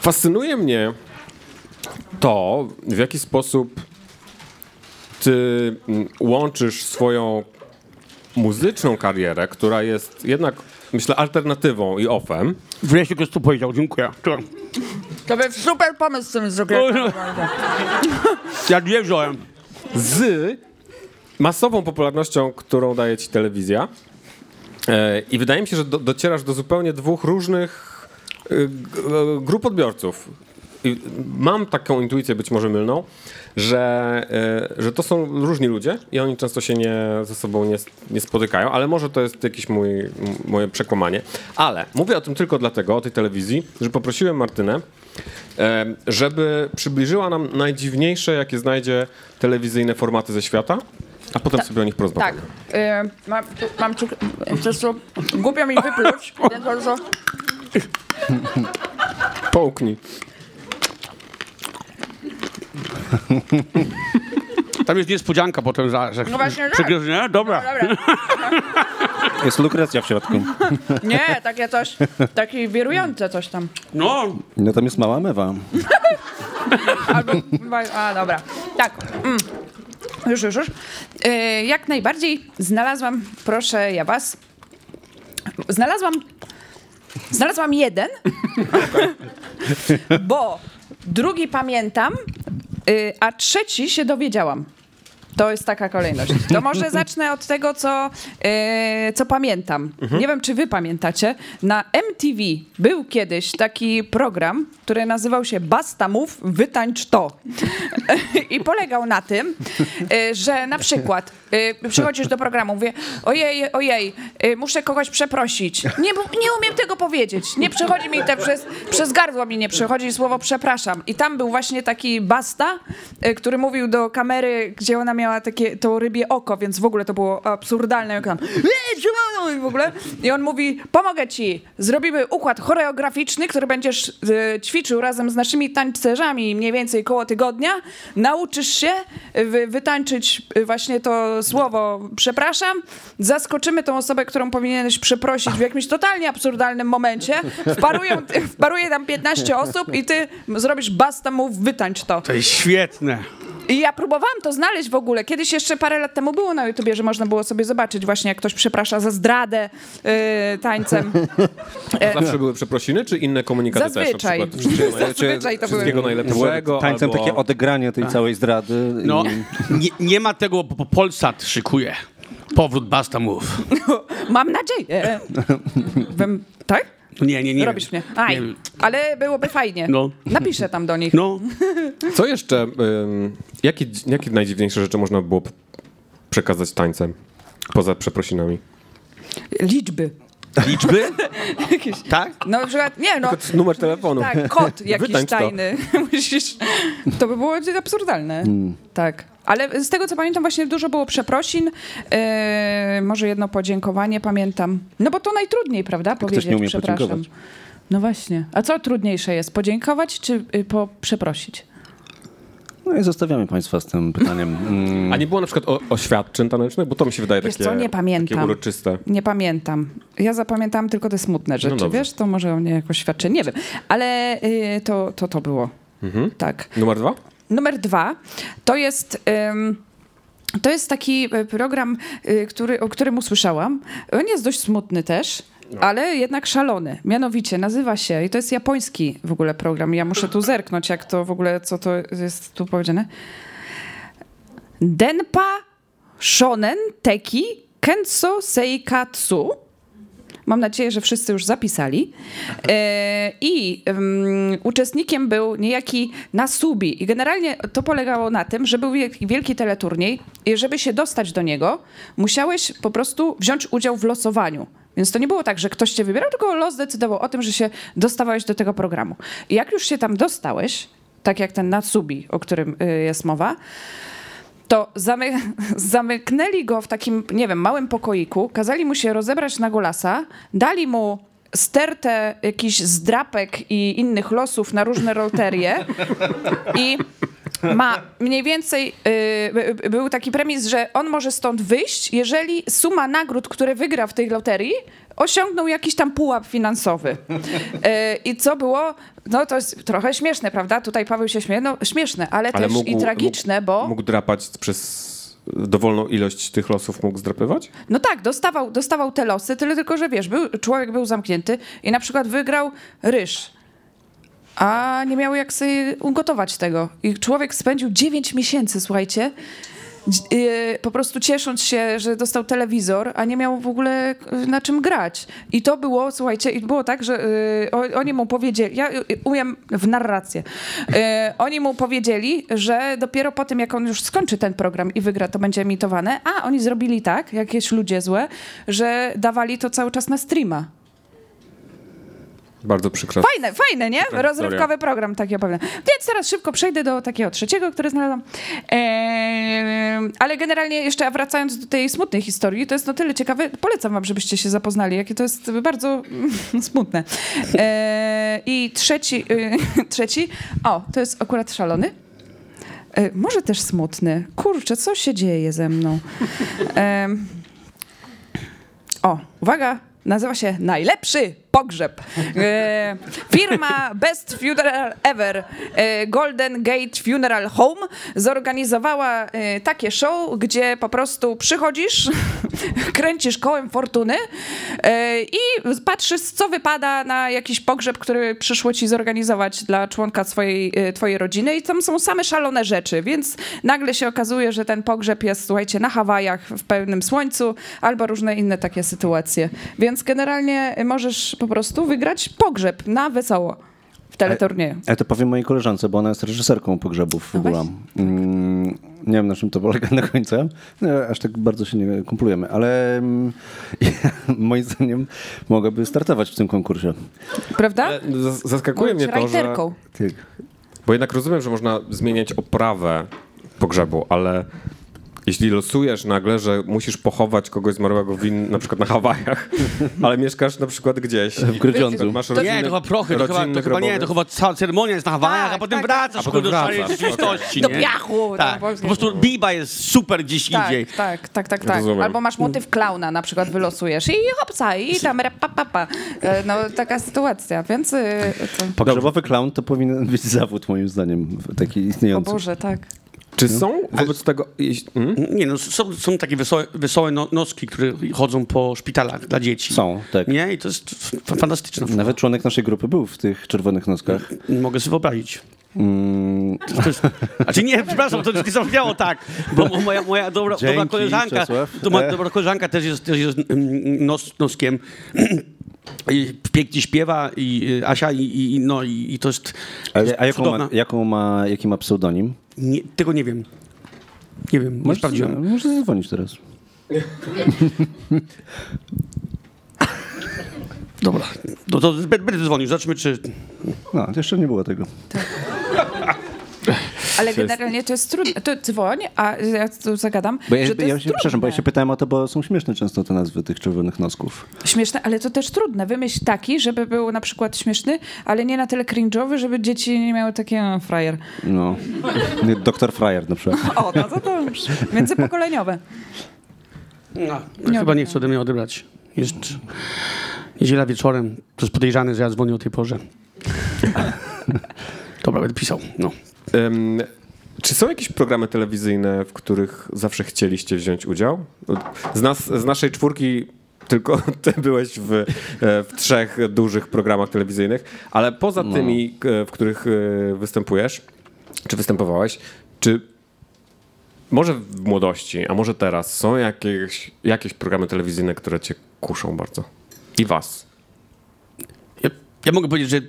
Fascynuje mnie to, w jaki sposób ty mm, łączysz swoją muzyczną karierę, która jest jednak, myślę, alternatywą i offem, Wreszcie ktoś to powiedział, dziękuję. To- To był super pomysł z tym zrobiłem. Ja nie wziąłem. z masową popularnością, którą daje ci telewizja. E, I wydaje mi się, że do, docierasz do zupełnie dwóch różnych e, e, grup odbiorców. I mam taką intuicję, być może mylną, że, że to są różni ludzie i oni często się nie, ze sobą nie, nie spotykają, ale może to jest jakieś mój, moje przekłamanie. Ale mówię o tym tylko dlatego, o tej telewizji, że poprosiłem Martynę, żeby przybliżyła nam najdziwniejsze, jakie znajdzie telewizyjne formaty ze świata, a potem sobie o nich Tak. porozmawiamy. Y, mam, tu- mam cuk- prostu głupio mi wypluć, więc bardzo... Połknij. Tam jest niespodzianka potem, za, że No właśnie, tak. przegryzie, nie? Dobra. Dobra. Jest lukrecja w środku. Nie, takie coś, takie wirujące coś tam. No, No tam jest mała mewa. Albo, a dobra, tak. Mm. Już, już, już. Y, jak najbardziej znalazłam, proszę ja was, znalazłam, znalazłam jeden, bo drugi pamiętam, y, a trzeci się dowiedziałam. To jest taka kolejność. To może zacznę od tego, co, e, co pamiętam. Nie wiem, czy wy pamiętacie. Na MTV był kiedyś taki program, który nazywał się Basta Mów, wytańcz to. I polegał na tym, e, że na przykład e, przychodzisz do programu, mówię, ojej, ojej, e, muszę kogoś przeprosić. Nie, nie umiem tego powiedzieć. Nie przechodzi mi te przez, przez gardło mi nie przechodzi słowo przepraszam. I tam był właśnie taki Basta, który mówił do kamery, gdzie ona miała takie to rybie oko, więc w ogóle to było absurdalne. Jak tam, i w ogóle. I on mówi, pomogę ci, zrobimy układ choreograficzny, który będziesz e, ćwiczył razem z naszymi tańcerzami mniej więcej koło tygodnia. Nauczysz się wy, wytańczyć e, właśnie to słowo przepraszam. Zaskoczymy tą osobę, którą powinieneś przeprosić w jakimś totalnie absurdalnym momencie. Wparują, wparuje tam 15 osób i ty zrobisz basta move, wytańcz to. to jest świetne. I ja próbowałam to znaleźć w ogóle. Kiedyś jeszcze parę lat temu było na YouTubie, że można było sobie zobaczyć właśnie, jak ktoś przeprasza za zdradę yy, tańcem. Zawsze były przeprosiny, czy inne komunikaty Zazwyczaj. też? Na przykład wszystkiego, Zazwyczaj to były. wszystkiego najlepszego, Tańcem albo... takie odegranie tej całej zdrady. No, I... nie, nie ma tego, bo Polsat szykuje. Powrót Basta Move. Mam nadzieję. Bym, tak? No nie, nie, nie. Robisz mnie. Aj, Nie. ale byłoby fajnie. No. Napiszę tam do nich. No, Co jeszcze, ym, jakie, jakie najdziwniejsze rzeczy można było przekazać tańcem? Poza przeprosinami. Liczby. liczby? tak? No na przykład, nie no. Numer telefonu. Tak, kod jakiś Wytańcz to. tajny. Musisz. To by było absurdalne. Tak. Ale z tego co pamiętam, właśnie dużo było przeprosin. Yy, może jedno podziękowanie pamiętam. No bo to najtrudniej, prawda? Powiedzieć nie umie przepraszam. podziękować. No właśnie. A co trudniejsze jest? Podziękować czy y, po, przeprosić? No i zostawiamy Państwa z tym pytaniem. Mm, A nie było na przykład o, oświadczyn tanecznych? Bo to mi się wydaje Wiesz takie, co, nie pamiętam. takie uroczyste. Nie pamiętam. Ja zapamiętałam tylko te smutne rzeczy, dobrze. wiesz? To może o mnie jakoś świadczy. Nie wiem. Ale y, to, to to było. Tak. Numer dwa? Numer dwa to jest. ym, to jest taki e, program, y, który, o którym usłyszałam. On jest dość smutny też, ale jednak szalony. Mianowicie nazywa się, i to jest japoński w ogóle program. Ja muszę tu zerknąć, jak to w ogóle, co to jest tu powiedziane. Denpa Shonen Teki Kenso Seikatsu. Mam nadzieję, że wszyscy już zapisali. E, I em, uczestnikiem był niejaki Nasubi. I generalnie to polegało na tym, że był wielki, wielki teleturniej i żeby się dostać do niego, musiałeś po prostu wziąć udział w losowaniu. Więc to nie było tak, że ktoś cię wybierał, tylko los decydował o tym, że się dostawałeś do tego programu. I jak już się tam dostałeś, tak jak ten Nasubi, o którym y, jest mowa, to zamy zamyknęli go w takim, nie wiem, małym pokoiku, kazali mu się rozebrać na golasa, dali mu stertę jakichś zdrapek i innych losów na różne rolterie i ma mniej więcej, y, by- był taki premis, że on może stąd wyjść, jeżeli suma nagród, które wygra w tej loterii, osiągnął jakiś tam pułap finansowy. Y, I co było, no to jest trochę śmieszne, prawda? Tutaj Paweł się śmieje, no śmieszne, ale, też i tragiczne, bo... Mógł drapać przez dowolną ilość tych losów, mógł zdrapywać? No tak, dostawał, dostawał te losy, tyle tylko, że wiesz, był, człowiek był zamknięty i na przykład wygrał ryż, a nie miał jak sobie ugotować tego. I człowiek spędził 9 miesięcy, słuchajcie, yy, po prostu ciesząc się, że dostał telewizor, a nie miał w ogóle yy, na czym grać. I to było, słuchajcie, i było tak, że o- oni mu powiedzieli, ja umiem w narrację, oni mu powiedzieli, że dopiero po tym, jak on już skończy ten program i wygra, to będzie emitowane, a oni zrobili tak, jakieś ludzie złe, że dawali to cały czas na streama. Bardzo przykro. Fajne, fajne, nie? Rozrywkowy historia. program, tak ja powiem. Więc teraz szybko przejdę do takiego trzeciego, który znalazłam. Eee, ale generalnie jeszcze wracając do tej smutnej historii, to jest no tyle ciekawe. Polecam wam, żebyście się zapoznali, jakie to jest bardzo mm, smutne. Eee, I trzeci, y, trzeci, o, to jest akurat szalony. E, może też smutny. Kurczę, co się dzieje ze mną? O, uwaga, nazywa się Najlepszy Pogrzeb. E, firma Best Funeral Ever, e, Golden Gate Funeral Home, zorganizowała e, takie show, gdzie po prostu przychodzisz, kręcisz kołem fortuny e, i patrzysz, co wypada na jakiś pogrzeb, który przyszło ci zorganizować dla członka swojej, e, twojej rodziny i tam są same szalone rzeczy, więc nagle się okazuje, że ten pogrzeb jest, słuchajcie, na Hawajach w pełnym słońcu albo różne inne takie sytuacje. Więc generalnie możesz po prostu wygrać pogrzeb na wesoło w teleturnieju. Ja to powiem mojej koleżance, bo ona jest reżyserką pogrzebów w No ogóle. Mm, nie wiem, na czym to polega do końca. No, aż tak bardzo się nie kumplujemy, ale mm, moim zdaniem mogłaby startować w tym konkursie. Prawda? Zaskakuje Bądź mnie to, że... rajterką. Tak. Bo jednak rozumiem, że można zmieniać oprawę pogrzebu, ale jeśli losujesz nagle, że musisz pochować kogoś zmarłego w in, na przykład na Hawajach, ale mieszkasz na przykład gdzieś. W Grudziądzu. Masz Nie, rodzinny, to chyba prochy, to chyba, to chyba nie, to chyba cała ceremonia jest na Hawajach, Tak, a potem tak, wracasz A potem kurde, do wracasz, rzeczywistości, Do nie? piachu. Tak, tam po prostu biba jest super gdzieś Tak, indziej. tak, tak, tak, tak. Rozumiem. Albo masz motyw klauna na przykład wylosujesz i hopsa, i tam pa, pa, pa. E, No taka sytuacja, więc e, to... Pogrzebowy clown to powinien być zawód moim zdaniem, taki O istniejący. Boże, tak. Czy są wobec tego... jeśli- mm? Nie, no są, są takie wesołe, wesołe no, noski, które chodzą po szpitalach dla dzieci. Są, tak. Nie? I to jest f- fantastyczne. Nawet członek naszej grupy był w tych czerwonych noskach. Mogę sobie wyobrazić. Mm, jest, znaczy nie, przepraszam, to nie zabrzmiało tak, bo moja, moja dobra, dobra Dzięki, koleżanka, Czesław. to moja E. dobra koleżanka też jest, też jest mm, nos, noskiem. I pięknie śpiewa i y, Asia i, i, no, i, i to jest ale, a jaką ma, jaką ma, jaki ma pseudonim? Nie, tego nie wiem. Nie wiem, nie sprawdziłem. Zadzwonić teraz. Dobra, no to będę dzwonił, zobaczmy czy... No, jeszcze nie było tego. Ale generalnie to jest trudne. To dzwoń, a ja tu zagadam, Bo ja, że to ja jest się, przepraszam, bo ja się pytałem o to, bo są śmieszne często te nazwy tych czerwonych nosków. Śmieszne, ale to też trudne. Wymyśl taki, żeby był na przykład śmieszny, ale nie na tyle cringe'owy, żeby dzieci nie miały takie "A, frajer. No. Doktor Fryer na przykład. O, no to to już międzypokoleniowe. No, Nie chyba nie chce ode mnie odebrać. Jest niedziela wieczorem, to jest podejrzane, że ja dzwonię o tej porze. Dobra, będę pisał, no. Em, czy są jakieś programy telewizyjne, w których zawsze chcieliście wziąć udział? Z, nas, z naszej czwórki tylko ty byłeś w, e, w trzech dużych programach telewizyjnych, ale poza tymi, e, w których e, występujesz, czy występowałeś, czy może w młodości, a może teraz są jakieś, jakieś programy telewizyjne, które cię kuszą bardzo? I was. Ja, ja mogę powiedzieć, że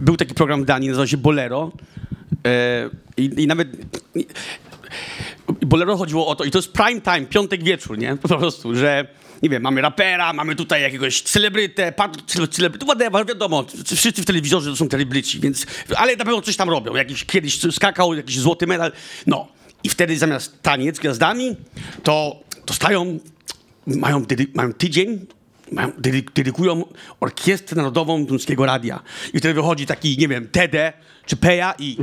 był taki program w Danii, nazywał się Bolero. E, i, I nawet. Bolero chodziło o to, i to jest prime time, piątek wieczór, nie? Po prostu, że nie wiem, mamy rapera, mamy tutaj jakiegoś celebrytę, pan celebrytę, whatever, wiadomo, wszyscy w telewizorze to są celebryci, więc, ale na pewno coś tam robią, jakiś kiedyś skakał, jakiś złoty medal, no. I wtedy zamiast taniec gwiazdami, to dostają, mają, dedy, mają tydzień, dedykują Orkiestrę Narodową Duńskiego Radia. I wtedy wychodzi taki, nie wiem, Tede czy Peja i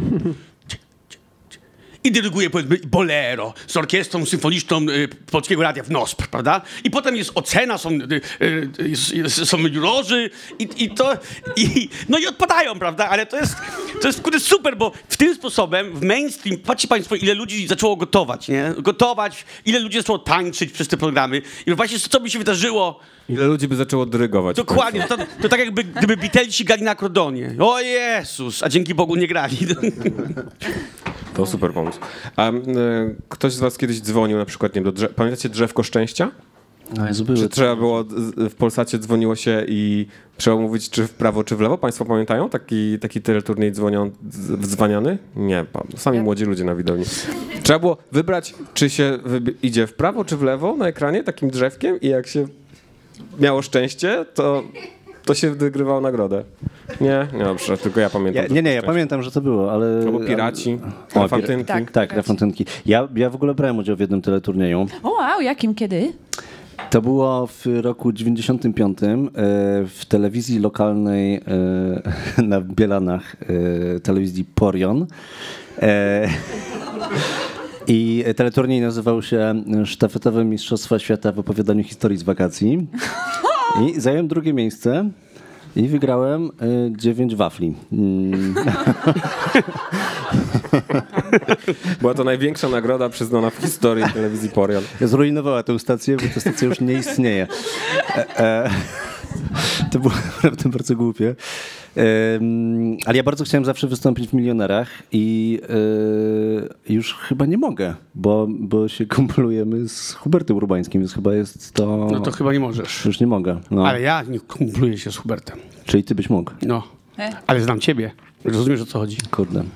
i dyryguje powiedzmy bolero z orkiestrą symfoniczną y, Polskiego Radia w NOSP, prawda? I potem jest ocena, są, y, y, jest, są jurorzy i, i to, i, no i odpadają, prawda? Ale to jest, to jest kurde super, bo w tym sposobem w mainstream, patrzcie państwo, ile ludzi zaczęło gotować, nie? Gotować, ile ludzi zaczęło tańczyć przez te programy i właśnie co by się wydarzyło, Ile ludzi by zaczęło dyrygować? Dokładnie, to, to tak jakby gdyby Beatlesi grali na akordonie. O Jezus, a dzięki Bogu nie grali. To super pomysł. A y, ktoś z was kiedyś dzwonił na przykład, nie wiem, do drzew... Pamiętacie drzewko szczęścia? No, jest były. Czy trzeba było, w Polsacie dzwoniło się i trzeba mówić czy w prawo, czy w lewo? Państwo pamiętają taki, taki teleturniej dzwonią? Nie, sami młodzi ludzie na widowni. Trzeba było wybrać, czy się wybi- idzie w prawo, czy w lewo na ekranie takim drzewkiem i jak się miało szczęście, to, to się wygrywało nagrodę. Nie? Nie, dobrze, tylko ja pamiętam. Ja, nie, nie, ja pamiętam, że to było, ale... Albo piraci, O, elefantynki. Tak. Tak, refantynki. Ja, ja w ogóle brałem udział w jednym teleturnieju. O, wow, jakim, kiedy? To było w roku 95 e, w telewizji lokalnej e, na Bielanach, e, telewizji Porion. I teleturniej nazywał się Sztafetowe Mistrzostwa Świata w opowiadaniu historii z wakacji. I zająłem drugie miejsce i wygrałem e, dziewięć wafli. Mm, Była to największa nagroda przyznana w historii telewizji Porion. Zrujnowała tę stację, bo ta stacja już nie istnieje. E, e, to było naprawdę bardzo głupie. Ale ja bardzo chciałem zawsze wystąpić w Milionerach i e, już chyba nie mogę, bo, bo się kumplujemy z Hubertem Urbańskim, więc chyba jest to... No to chyba nie możesz. Już nie mogę. No. Ale ja nie kumpluję się z Hubertem. Czyli ty byś mógł. No. E? Ale znam ciebie. Rozumiesz o co chodzi. Kurde.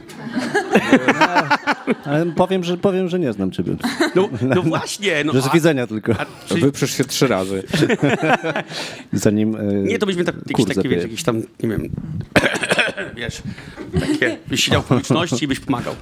Ale powiem, że, powiem, że nie znam ciebie. No, no właśnie. No, Że z widzenia tylko. a, czyli, Wyprzesz się trzy razy. Zanim e, nie, to byśmy tak, jakieś takie, wiesz, jakieś tam, nie wiem, wiesz, takie, byś siedział w publiczności i byś pomagał.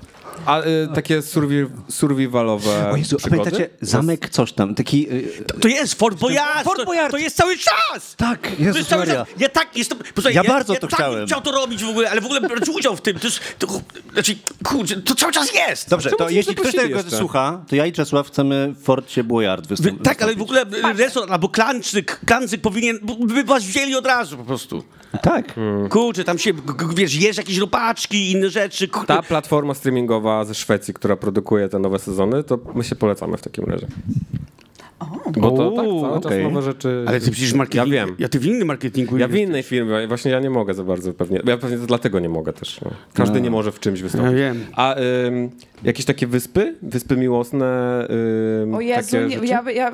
A y, takie survi survivalowe O Jezu, a przygody? pamiętacie? Zamek coś tam, taki... e, To jest Fort Boyard! Fort to- Boyard! To jest cały czas! Tak, To Jezus jest cały Maria. czas. Ja tak jestem. Posłuchaj, Ja ja, bardzo ja to tak chciałem. chciał to robić w ogóle, ale w ogóle brać udział w tym. To jest. To, znaczy, kurczę, to cały czas jest. Dobrze, Czemu to cię jeśli ktoś zaprosili tego jeszcze? słucha, to ja i Czesław chcemy w Forcie Boyard Wy, wystąpić. tak, ale w ogóle y, restaurant albo klanczyk, klancyk powinien, by- by was wzięli od razu po prostu. Tak. Kurczę, tam się, g- g- wiesz, jesz jakieś robaczki, inne rzeczy. Ta platforma streamingowa ze Szwecji, która produkuje te nowe sezony, to my się polecamy w takim razie. Bo to tak, O, cały czas okej. nowe rzeczy. Ale ty przecież marketing... Ja wiem. Ja ty w innym marketingu... Ja w innej firmie, właśnie ja nie mogę za bardzo pewnie. Ja pewnie to dlatego nie mogę też. No. Każdy nie może w czymś wystąpić. Ja wiem. A ym, jakieś takie wyspy? Wyspy miłosne? Ym, O Jezu, takie nie, rzeczy? ja, ja, ja,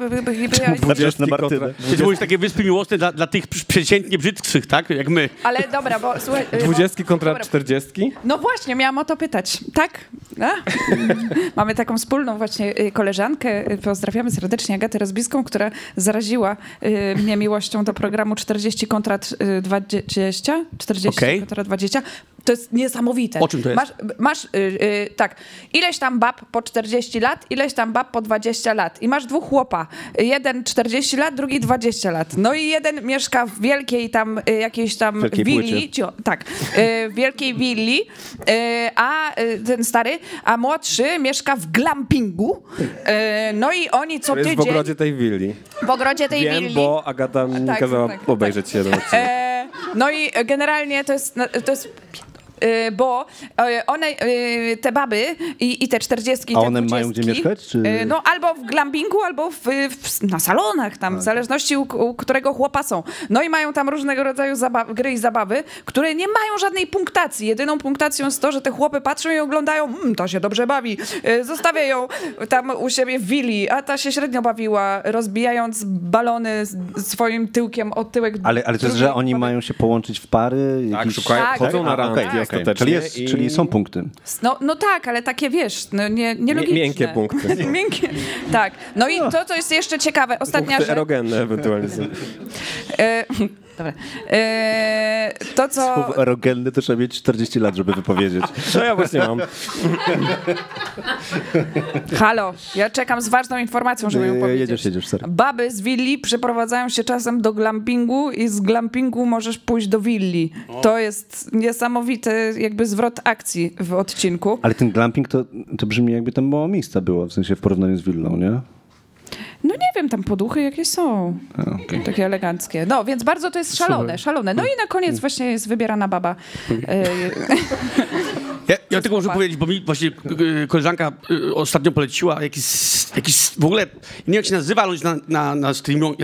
ja, Patrzysz na kontra- Martynę. Ty mówisz takie wyspy miłosne dla, dla tych przeciętnie brzydkich, tak? Jak my. Ale dobra, bo słuchaj... y, Dwudziestki kontra czterdziestki? No właśnie, miałam o to pytać. Tak? Mamy taką wspólną właśnie y, koleżankę, pozdrawiamy serdecznie Agatę Rozbiską, która zaraziła y, mnie miłością do programu 40 kontra y, 20. 40 Okej. kontra 20. To jest niesamowite. O czym to jest? Masz, masz y, y, tak, ileś tam bab po 40 lat, ileś tam bab po 20 lat. I masz dwóch chłopa. Jeden 40 lat, drugi 20 lat. No i jeden mieszka w wielkiej tam y, jakiejś tam Wielkiej willi. Cio, tak, y, w wielkiej willi, y, a y, ten stary, a młodszy mieszka w glampingu. Y, no i oni co To jest w tydzień ogrodzie tej willi. w ogrodzie tej Wiem, willi. bo Agata mi Tak, kazała tak, obejrzeć jeden odcinek. E, no i generalnie to jest, to jest bo e, one, e, te baby i, i te czterdziestki, A te one mają gdzie mieszkać, czy- No albo w glampingu, albo w, w, na salonach tam, w zależności u, u którego chłopa są. No i mają tam różnego rodzaju zabaw, gry i zabawy, które nie mają żadnej punktacji. Jedyną punktacją jest to, że te chłopy patrzą i oglądają, mmm, ta się dobrze bawi, e, zostawiają tam u siebie w willi, a ta się średnio bawiła, rozbijając balony z, swoim tyłkiem o tyłek Ale, ale to jest, że oni mają się połączyć w pary? Tak, jakiś- szukają, Tak, chodzą na A, randki okej, okej. Ostatecznie Czyli, jest, i- czyli są punkty. No, no tak, ale takie wiesz, no nie, nielogiczne. miękkie punkty. Miękkie. Tak. No i to, co jest jeszcze ciekawe, ostatnia Punkty rzecz. erogenne ewentualnie dobra. E, to, co... Słowo erogenny to trzeba mieć 40 lat, żeby wypowiedzieć. To ja właśnie mam. Halo, ja czekam z ważną informacją, żeby ją powiedzieć. jedziesz, jedziesz, sorry. Baby z willi przeprowadzają się czasem do glampingu i z glampingu możesz pójść do willi. To jest niesamowity jakby zwrot akcji w odcinku. Ale ten glamping to, to brzmi jakby tam mało miejsca było, w sensie w porównaniu z willą, nie? No nie wiem, tam poduchy jakieś są. Takie eleganckie. No, więc bardzo to jest szalone, szalone. No i na koniec właśnie jest wybierana baba. Ja, ja tylko muszę powiedzieć, bo mi właśnie y, koleżanka y, ostatnio poleciła jakiś, jakiś w ogóle, nie wiem jak się nazywa, ale na, na, na, streamu,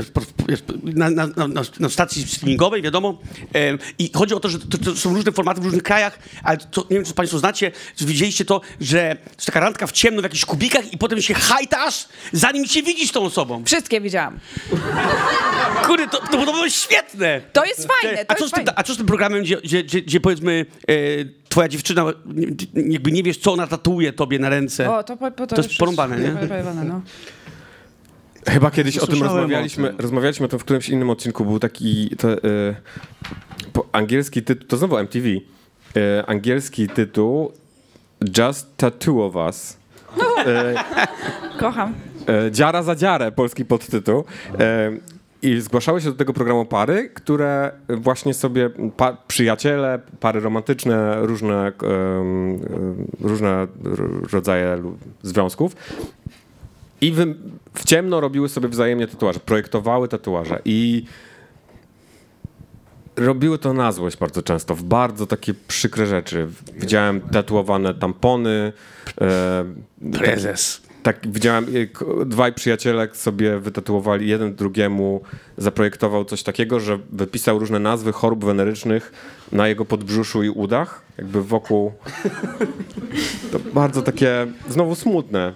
na, na, na, na, na stacji streamingowej, wiadomo. I chodzi o to, że to, to są różne formaty w różnych krajach, ale to, nie wiem, czy państwo znacie, czy widzieliście to, że jest taka randka w ciemno w jakichś kubikach i potem się hajtasz, zanim się widzisz tą osobą. wszystkie widziałam. Kurde, to, to było świetne. To jest fajne, to a, co jest z tym, fajne. a co z tym programem, gdzie, gdzie, gdzie, gdzie powiedzmy e, twoja dziewczyna nie- jakby nie wiesz, co ona tatuuje tobie na ręce? O, to, po, po, To jest już- porąbane, nie? porąbane, no. Chyba kiedyś o tym Słyszałem rozmawialiśmy. o tym. Rozmawialiśmy o tym w którymś innym odcinku. Był taki to, e, po, angielski tytuł, to znowu MTV. E, angielski tytuł Just Tattoo of Us. E, Kocham. E, dziara za dziarę, polski podtytuł. E, I zgłaszały się do tego programu pary, które właśnie sobie, pa, przyjaciele, pary romantyczne, różne, em, różne rodzaje związków. I wy, w ciemno robiły sobie wzajemnie tatuaże, projektowały tatuaże i robiły to na złość bardzo często, w bardzo takie przykre rzeczy. Widziałem tatuowane tampony. E, Prezes. Tak, widziałem, k- dwaj przyjaciele sobie wytatuowali, jeden drugiemu zaprojektował coś takiego, że wypisał różne nazwy chorób wenerycznych na jego podbrzuszu i udach, jakby wokół. To bardzo takie, znowu smutne.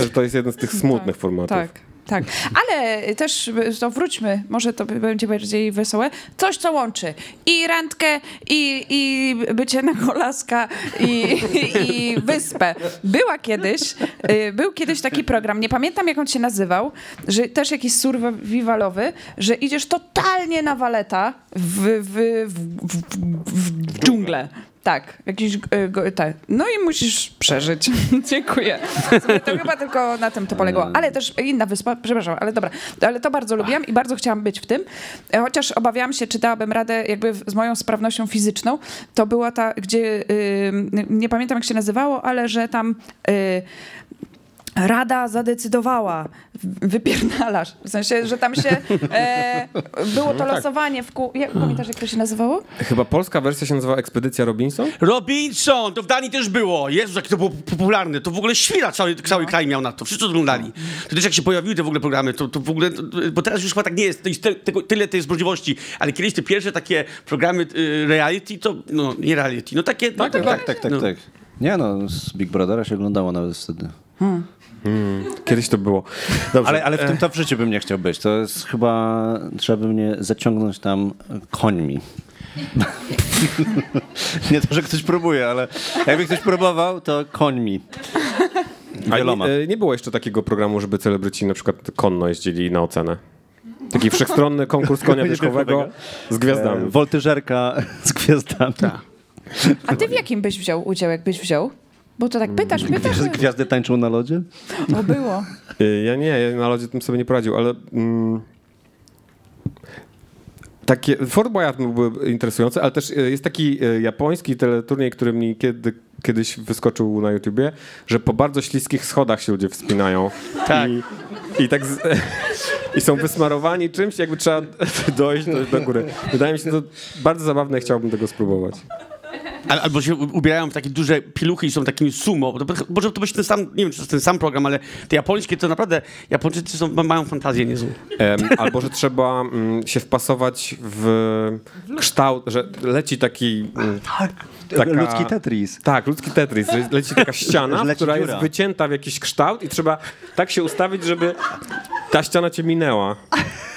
Że to jest jeden z tych smutnych formatów. Tak, tak. Ale też to wróćmy, może to będzie bardziej wesołe. Coś, co łączy i randkę, i, i bycie na kolaska, i, i wyspę. Była kiedyś, y, był kiedyś taki program, nie pamiętam jak on się nazywał, że też jakiś survivalowy, że idziesz totalnie na waleta w, w, w, w, w, w dżunglę. Tak, jakiś, y, go, tak. No i musisz przeżyć. Dziękuję. To chyba tylko na tym to polegało. Ale też inna wyspa, przepraszam, ale dobra. Ale to bardzo lubiłam i bardzo chciałam być w tym. E, Chociaż obawiałam się, czy dałabym radę jakby z moją sprawnością fizyczną. To była ta, gdzie, y, nie pamiętam jak się nazywało, ale że tam... Y, Rada zadecydowała, wypierdalasz. W sensie, że tam się e, było to losowanie w kół. Jak, pamiętasz, jak to się nazywało? Chyba polska wersja się nazywa Ekspedycja Robinson? Robinson, to w Danii też było. Jezu, jakie to było popularne. To w ogóle świra cały, cały kraj miał na to. Wszyscy oglądali. To też jak się pojawiły te w ogóle programy, to, to w ogóle, to, bo teraz już chyba tak nie jest. To jest te, tego, tyle to jest możliwości. Ale kiedyś te pierwsze takie programy y, reality, to no nie reality, no takie... no, Tak, tak, tak, tak, no. tak. Nie no, z Big Brothera się oglądało nawet wtedy. Kiedyś to było. Dobrze. Ale, ale w tym to w życiu bym nie chciał być. To jest chyba, trzeba by mnie zaciągnąć tam końmi. nie to, że ktoś próbuje, ale jakby ktoś próbował, to końmi. A Wieloma. nie, e, nie było jeszcze takiego programu, żeby celebryci na przykład konno jeździli na ocenę. Taki wszechstronny konkurs konia wierzchowego z gwiazdami. E, Woltyżerka z gwiazdami. A ty w jakim byś wziął udział, jakbyś wziął? Bo to tak pytasz, pytasz. Gwiazdy, gwiazdy tańczą na lodzie? O, było. Y, Ja nie, ja na lodzie tym sobie nie poradził, ale... Mm, takie, Fort Boyard byłby interesujący, ale też y, jest taki y, japoński teleturniej, który mi kiedy, kiedyś wyskoczył na YouTubie, że po bardzo śliskich schodach się ludzie wspinają. Tak. I, i tak z, i są wysmarowani czymś, jakby trzeba dojść do, do góry. Wydaje mi się to bardzo zabawne chciałbym tego spróbować. Al, albo się ubierają w takie duże piluchy i są takimi sumo. Może to być ten sam, nie wiem, czy to jest ten sam program, ale te japońskie to naprawdę, Japończycy są, ma- mają fantazję niezłą. Em, albo, że trzeba mm, się wpasować w kształt, że leci taki... mm, taka- Ludzki Tetris. Tak, ludzki Tetris. Leci taka ściana, leci która dziura. jest wycięta w jakiś kształt i trzeba tak się ustawić, żeby ta ściana cię minęła.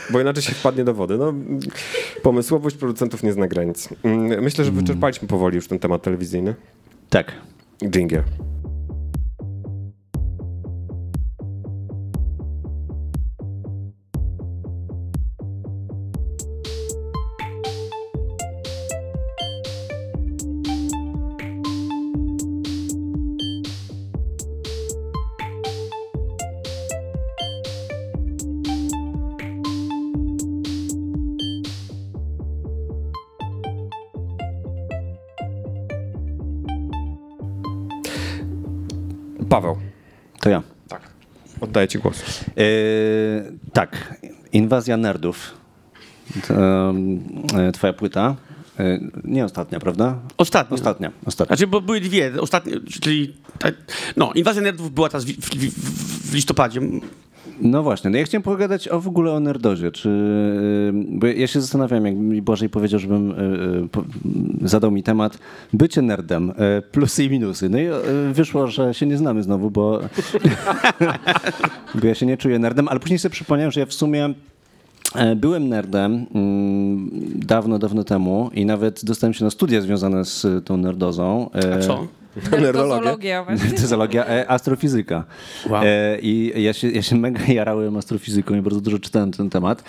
Bo inaczej się wpadnie do wody. No, mm, pomysłowość producentów nie zna granic. Mm, Myślę, że wyczerpaliśmy powoli już ten temat telewizyjny. Tak. Dżingiel. Oddaję ci głos. E, tak, Inwazja Nerdów. E, twoja płyta. E, nie ostatnia, prawda? Ostatnio. Ostatnia, ostatnia. Znaczy, bo były dwie. Ostatnie, czyli... tak- No, Inwazja Nerdów była ta w, w, w listopadzie. No właśnie, no ja chciałem pogadać o w ogóle o nerdozie, czy, y, bo ja się zastanawiam, jak mi Bożej powiedział, żebym y, y, zadał mi temat bycie nerdem, plusy i minusy. No i wyszło, że się nie znamy znowu, bo, bo ja się nie czuję nerdem, ale później sobie przypomniałem, że ja w sumie e, Byłem nerdem mm, dawno, dawno temu i nawet dostałem się na studia związane z tą nerdozą. E, A co? Nerdozologia właśnie. Fizjologia, e, astrofizyka. Wow. E, I ja się, ja się mega jarałem astrofizyką i bardzo dużo czytałem na ten temat.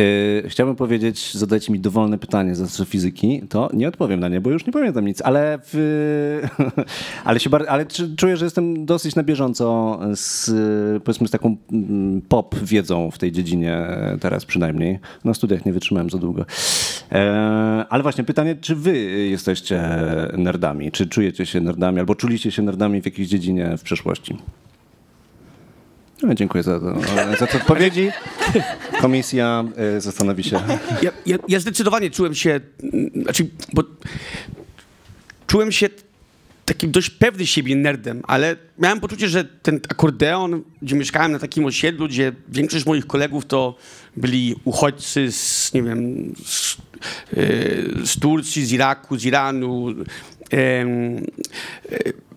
E, chciałbym powiedzieć, zadajcie mi dowolne pytanie z astrofizyki, to nie odpowiem na nie, bo już nie pamiętam nic, ale, w, ale, się bar, ale czuję, że jestem dosyć na bieżąco z, powiedzmy, z taką mm, pop wiedzą w tej dziedzinie teraz przynajmniej. Na studiach nie wytrzymałem za długo. E, ale właśnie pytanie, czy wy jesteście nerdami? Czy czujecie się nerdami, albo czuliście się nerdami w jakiejś dziedzinie w przeszłości? No, dziękuję za, to, za te odpowiedzi. Komisja e, zastanowi się. Ja, ja, ja zdecydowanie czułem się, mm, znaczy, bo czułem się takim dość pewny siebie nerdem, ale miałem poczucie, że ten akordeon, gdzie mieszkałem na takim osiedlu, gdzie większość moich kolegów to byli uchodźcy z, nie wiem, z, e, z Turcji, z Iraku, z Iranu, em, e,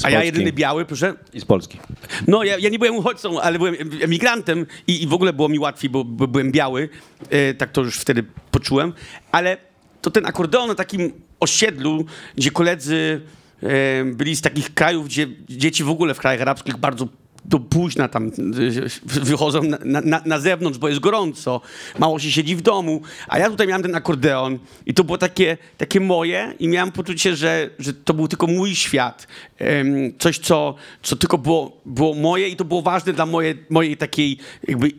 Z a ja Polski. jedyny biały, proszę. I z Polski. No, ja, ja nie byłem uchodźcą, ale byłem em- emigrantem i, i w ogóle było mi łatwiej, bo, bo byłem biały. E, tak to już wtedy poczułem. Ale to ten akordeon na takim osiedlu, gdzie koledzy e, byli z takich krajów, gdzie dzieci w ogóle w krajach arabskich bardzo do późna tam e, wychodzą na, na, na zewnątrz, bo jest gorąco, mało się siedzi w domu, a ja tutaj miałem ten akordeon i to było takie, takie moje i miałem poczucie, że, że to był tylko mój świat. Coś, co, co tylko było, było moje i to było ważne dla moje, mojej takiej jakby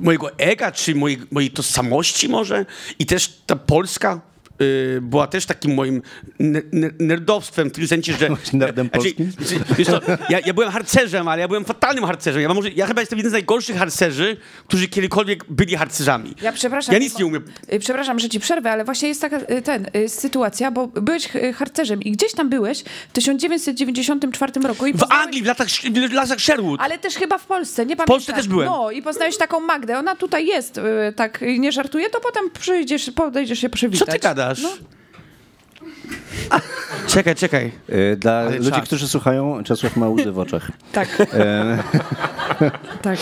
mojego ega, czy mojej, mojej tożsamości może. I też ta Polska y, była też takim moim ne- ne- nerdowstwem w tym sensie, że... nerdem Znaczy, polskim? znaczy, Wiesz co, ja, ja byłem harcerzem, ale ja byłem fatalnym harcerzem. Ja, może, ja chyba jestem jeden z najgorszych harcerzy, którzy kiedykolwiek byli harcerzami. Ja przepraszam. Ja nic nie umiem. Y, Przepraszam, że ci przerwę, ale właśnie jest taka y, ten, y, sytuacja, bo byłeś harcerzem i gdzieś tam byłeś w 1994 roku. I W poznałeś- Anglii, w latach, w latach Sherwood. Ale też chyba w Polsce, nie pamiętam. Polsce też byłem. No i poznałeś taką Magdę, ona tutaj jest, tak nie żartuję, to potem przyjdziesz, podejdziesz się Co przywitać. ty gadasz? No. Czekaj, czekaj. E, Dla Ale ludzi, czas. którzy słuchają, Czesław ma łzy w oczach. Tak. E, tak.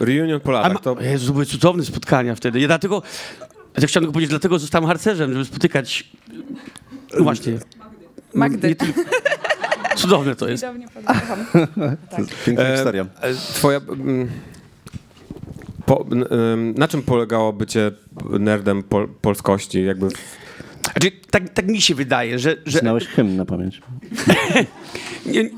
E, reunion po latach to... Jezu, były cudowne spotkania wtedy. Ja dlatego, ja chciałem tylko powiedzieć, dlatego zostałem harcerzem, żeby spotykać, no właśnie, Magdy. nie tylko- cudowne to jest. Cudownie pozdrawiam. piękna E, historia. e, Twoja... mm, Po, na czym polegało bycie nerdem pol, polskości? Jakby Znaczy, tak, tak mi się wydaje, że... że Znałeś hymn na pamięć. nie,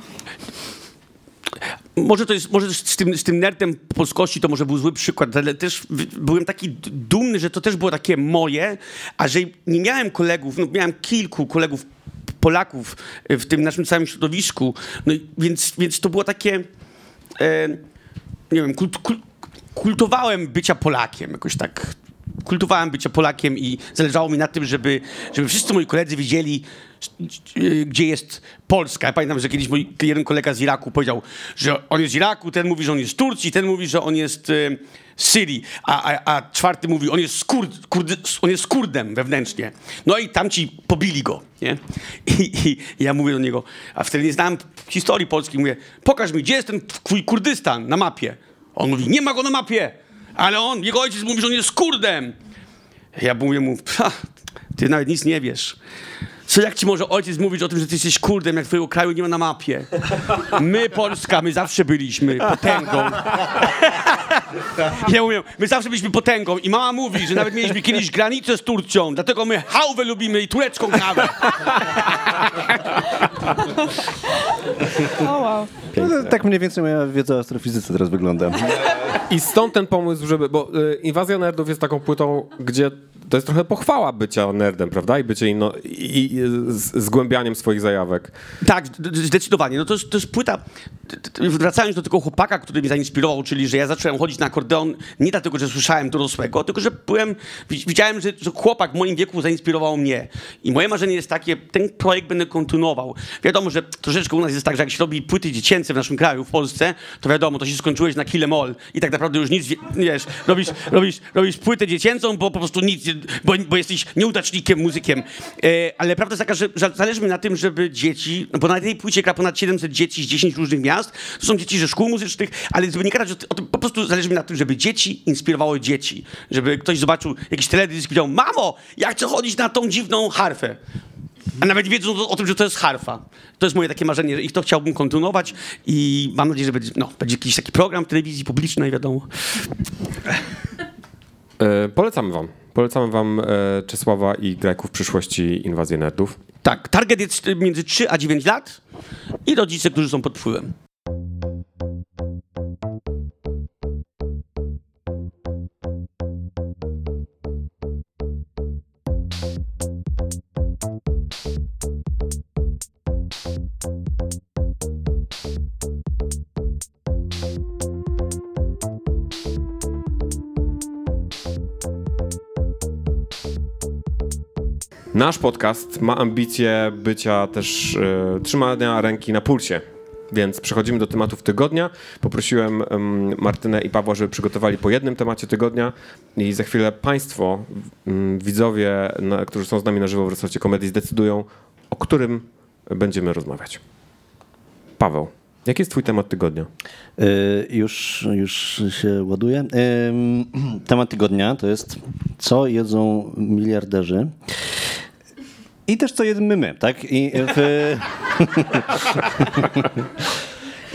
może to jest, może z tym, z tym nerdem polskości to może był zły przykład, ale też byłem taki dumny, że to też było takie moje, a że nie miałem kolegów, no miałem kilku kolegów Polaków w tym naszym całym środowisku, no więc, więc to było takie, e, nie wiem, kult, kult, kultowałem bycia Polakiem, jakoś tak kultowałem bycia Polakiem i zależało mi na tym, żeby, żeby wszyscy moi koledzy wiedzieli, y, gdzie jest Polska. Ja pamiętam, że kiedyś mój jeden kolega z Iraku powiedział, że on jest z Iraku, ten mówi, że on jest z Turcji, ten mówi, że on jest y, z Syrii, a, a, a czwarty mówi, on jest, Kurd, Kurdy, on jest Kurdem wewnętrznie. No i tamci pobili go, nie? I, i ja mówię do niego, a wtedy nie znałem historii polskiej, mówię, pokaż mi, gdzie jest ten twój Kurdystan na mapie? On mówi, nie ma go na mapie, ale on, jego ojciec mówi, że on jest Kurdem. Ja mówię mu, "Ha, ty nawet nic nie wiesz. Co jak ci może ojciec mówić o tym, że ty jesteś Kurdem, jak twojego kraju nie ma na mapie? My, Polska, my zawsze byliśmy potęgą. Ja mówię, my zawsze byliśmy potęgą i mama mówi, że nawet mieliśmy kiedyś granicę z Turcją, dlatego my hałwę lubimy i turecką kawę. O, wow. No, to tak mniej więcej moja wiedza o astrofizyce teraz wygląda. I stąd ten pomysł, żeby. Bo y, Inwazja Nerdów jest taką płytą, gdzie to jest trochę pochwała bycia nerdem, prawda? I bycie inno, i, i zgłębianiem swoich zajawek. Tak, zdecydowanie. No to, to jest płyta. Wracając do tego chłopaka, który mnie zainspirował, czyli że ja zacząłem chodzić na akordeon nie dlatego, że słyszałem dorosłego, tylko że byłem, wi- widziałem, że, że chłopak w moim wieku zainspirował mnie. I moje marzenie jest takie, ten projekt będę kontynuował. Wiadomo, że troszeczkę u nas jest tak, że jak się robi płyty dziecięce w naszym kraju, w Polsce, to wiadomo, to się skończyłeś na Kill 'em All i tak naprawdę już nic, wie- wiesz, robisz, robisz, robisz płytę dziecięcą, bo po prostu nic, bo, bo jesteś nieudacznikiem, muzykiem. E, ale prawda jest taka, że, że zależy mi na tym, żeby dzieci, no bo na tej płycie gra ponad 700 dzieci z 10 różnych miast, to są dzieci ze szkół muzycznych, ale żeby nie gadać o, ty- o tym, po prostu zależy mi na tym, żeby dzieci inspirowały dzieci. Żeby ktoś zobaczył jakiś teledysk i powiedział, mamo, ja chcę chodzić na tą dziwną harfę. A nawet wiedzą o tym, że to jest harfa. To jest moje takie marzenie i to chciałbym kontynuować i mam nadzieję, że będzie, no, będzie jakiś taki program w telewizji publicznej, wiadomo. E, polecamy wam. Polecamy wam e, Czesława i Grajków przyszłości Inwazję Nerdów. Tak, target jest między 3 a 9 lat i rodzice, którzy są pod wpływem. Nasz podcast ma ambicje bycia też e, trzymania ręki na pulsie. Więc przechodzimy do tematów tygodnia. Poprosiłem em, Martynę i Pawła, żeby przygotowali po jednym temacie tygodnia i za chwilę Państwo, mm, widzowie, na, którzy są z nami na żywo w Resorcie Komedii, zdecydują, o którym będziemy rozmawiać. Paweł, jaki jest Twój temat tygodnia? Y, Już, już się ładuje. Ym, Temat tygodnia to jest, co jedzą miliarderzy. I też co jemy my, tak? I, w...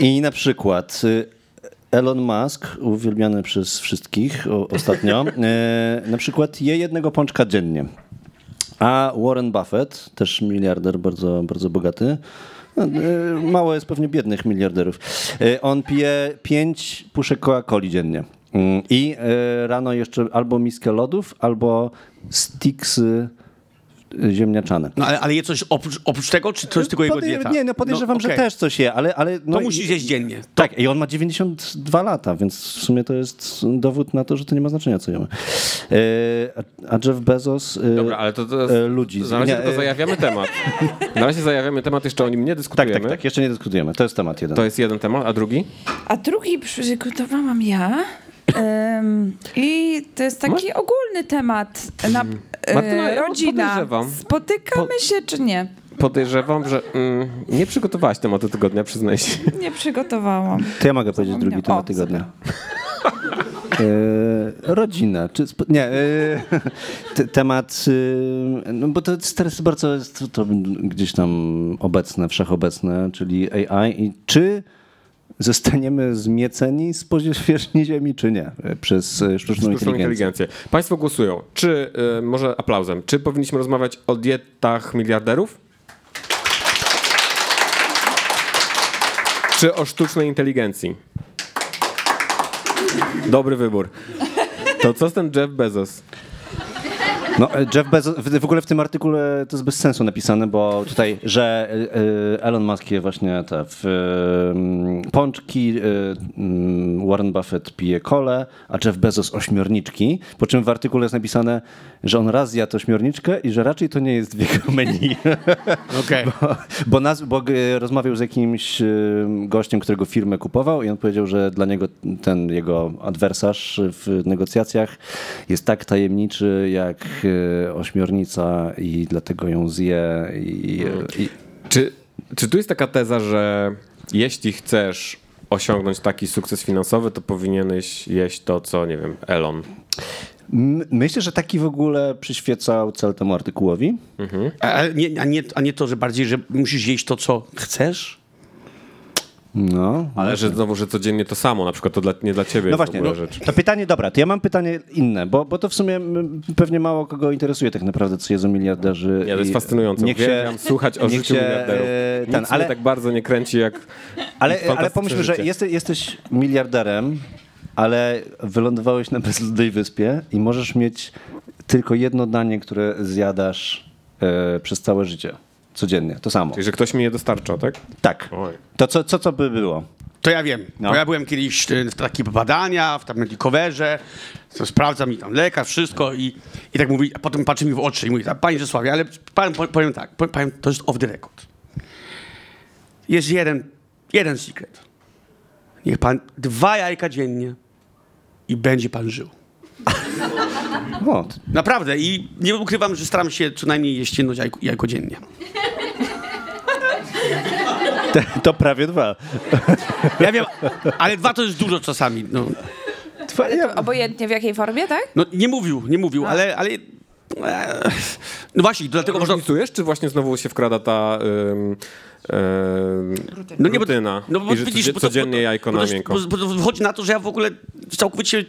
I na przykład y, Elon Musk, uwielbiany przez wszystkich ostatnio, y, na przykład je jednego pączka dziennie. A Warren Buffett, też miliarder, bardzo, bardzo bogaty, no, y, mało jest pewnie biednych miliarderów, on pije pięć puszek Coca-Coli dziennie. Mm, I rano jeszcze albo miskę lodów, albo sticksy ziemniaczane. No ale, ale je coś oprócz, oprócz tego, czy to jest tylko jego dieta? Nie, no podejrzewam, że okej. też coś je, ale... ale no, To musi zjeść dziennie. Tak, i on ma 92 lata, więc w sumie to jest dowód na to, że to nie ma znaczenia, co jemy. E, a- Jeff Bezos... e, Dobra, ale to, to e, ludzi. Na razie tylko zajawiamy temat. Na razie zajawiamy temat, jeszcze o nim nie Tak, dyskutujemy. tak, tak, jeszcze nie dyskutujemy. To jest temat jeden. To jest jeden temat, a drugi? A drugi przygotowałam ja. Em, I to jest taki ogólny temat na Martyna, ja rodzina. podejrzewam. Spotykamy się czy nie? Podejrzewam, że mm, nie przygotowałaś tematu tygodnia, przyznaj się. Nie przygotowałam. To ja mogę powiedzieć drugi temat tygodnia. E, rodzina. Czy spo, nie, e, te, temat, e, no bo to jest teraz bardzo jest to gdzieś tam obecne, wszechobecne, czyli AI. I czy zostaniemy zmieceni z powierzchni Ziemi, czy nie? e, Przez e, sztuczną, Sztuczną inteligencję. inteligencję. Państwo głosują. Czy, y, może aplauzem, czy powinniśmy rozmawiać o dietach miliarderów? Czy o sztucznej inteligencji? Dobry wybór. To co z ten Jeff Bezos? No, e, Jeff Bezos, w ogóle w tym artykule to jest bez sensu napisane, bo tutaj, że e, e, Elon Musk je właśnie te w, e, pączki, mm, Warren Buffett pije kole, a Jeff Bezos ośmiorniczki, po czym w artykule jest napisane, że on raz jadł ośmiorniczkę i że raczej to nie jest w jego menu. Okej. bo, bo, nas, bo rozmawiał z jakimś gościem, którego firmę kupował i on powiedział, że dla niego ten jego adwersarz w negocjacjach jest tak tajemniczy jak e, ośmiornica i dlatego ją zje i, i Czy, czy tu jest taka teza, że jeśli chcesz osiągnąć taki sukces finansowy, to powinieneś jeść to, co, nie wiem, Elon? Myślę, że taki w ogóle przyświecał cel temu artykułowi. A, a, nie, a, nie, a nie to, że bardziej, że musisz jeść to, co chcesz? No, Ale że znowu, że codziennie to samo, na przykład to dla, nie dla ciebie No jest właśnie, no, rzecz. to pytanie, dobra, to ja mam pytanie inne, bo, bo to w sumie pewnie mało kogo interesuje tak naprawdę, co jedzą miliarderzy. Nie, to jest fascynujące. Niech się, słuchać o życiu się, miliarderów. e, Nic ten, ale- tak bardzo nie kręci jak Ale, ale pomyślmy, że życie. jesteś, jesteś miliarderem, ale wylądowałeś na bezludnej wyspie i możesz mieć tylko jedno danie, które zjadasz e, przez całe życie, codziennie, to samo. Czyli, że ktoś mi je dostarcza, tak? Tak. Oj. To co, co, co by było? To ja wiem, No. bo ja byłem kiedyś e, w takich badania, w takim coverze, to sprawdza mi tam lekarz, wszystko i, i tak mówi, a potem patrzy mi w oczy i mówi, panie Czesławie, ale pan, powiem tak, powiem- to jest off the record. Jest jeden, jeden sekret. Niech pan dwa jajka dziennie i będzie pan żył. O, Naprawdę i nie ukrywam, że staram się co najmniej jeść jedno jajko, jajko dziennie. to prawie dwa. Ja wiem, ale dwa to jest dużo czasami. No, To obojętnie w jakiej formie, tak? no nie mówił, nie mówił, ale, ale e, no właśnie, dlatego można... Różnicujesz, czy właśnie znowu się wkrada ta ym, ym, No nie, bo- rutyna No bo i że widzisz, codzie- bo to- codziennie bo to- jajko bo na to, miękko? Bo, bo to wychodzi na to, że ja w ogóle całkowicie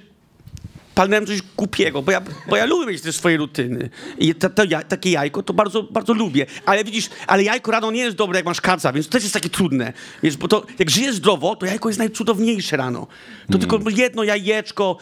palnąłem coś głupiego, bo ja, bo ja lubię mieć te swoje rutyny. I to, to, ja- takie jajko to bardzo, bardzo lubię. Ale widzisz, ale jajko rano nie jest dobre, jak masz kaca, więc to też jest takie trudne. Wiesz, bo to, jak żyjesz zdrowo, to jajko jest najcudowniejsze rano. To tylko jedno jajeczko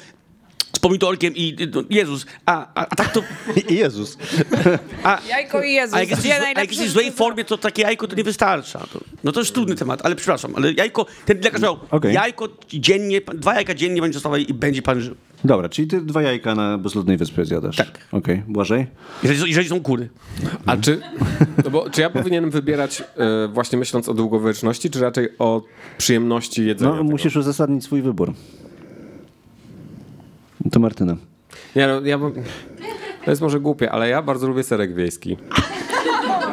z pomidorkiem i, no, Jezus, a, a, a tak to... I Jezus. A, Jajko i Jezus. a jak jesteś, a jak jesteś w złej formie, to takie jajko to nie wystarcza. To, no to jest trudny temat, ale przepraszam, ale jajko, ten lekarz miał, Okej. jajko dziennie, dwa jajka dziennie będzie dostawał i będzie pan żył. Dobra, czyli ty dwa jajka na bezludnej wyspie zjadasz. Tak. Okej, Błażej? Jeżeli, jeżeli są kury. A czy, no bo, czy ja powinienem wybierać e, właśnie myśląc o długowieczności, czy raczej o przyjemności jedzenia? No, tego? musisz uzasadnić swój wybór. To Martyna. Nie, no, ja bym... To jest może głupie, ale ja bardzo lubię serek wiejski.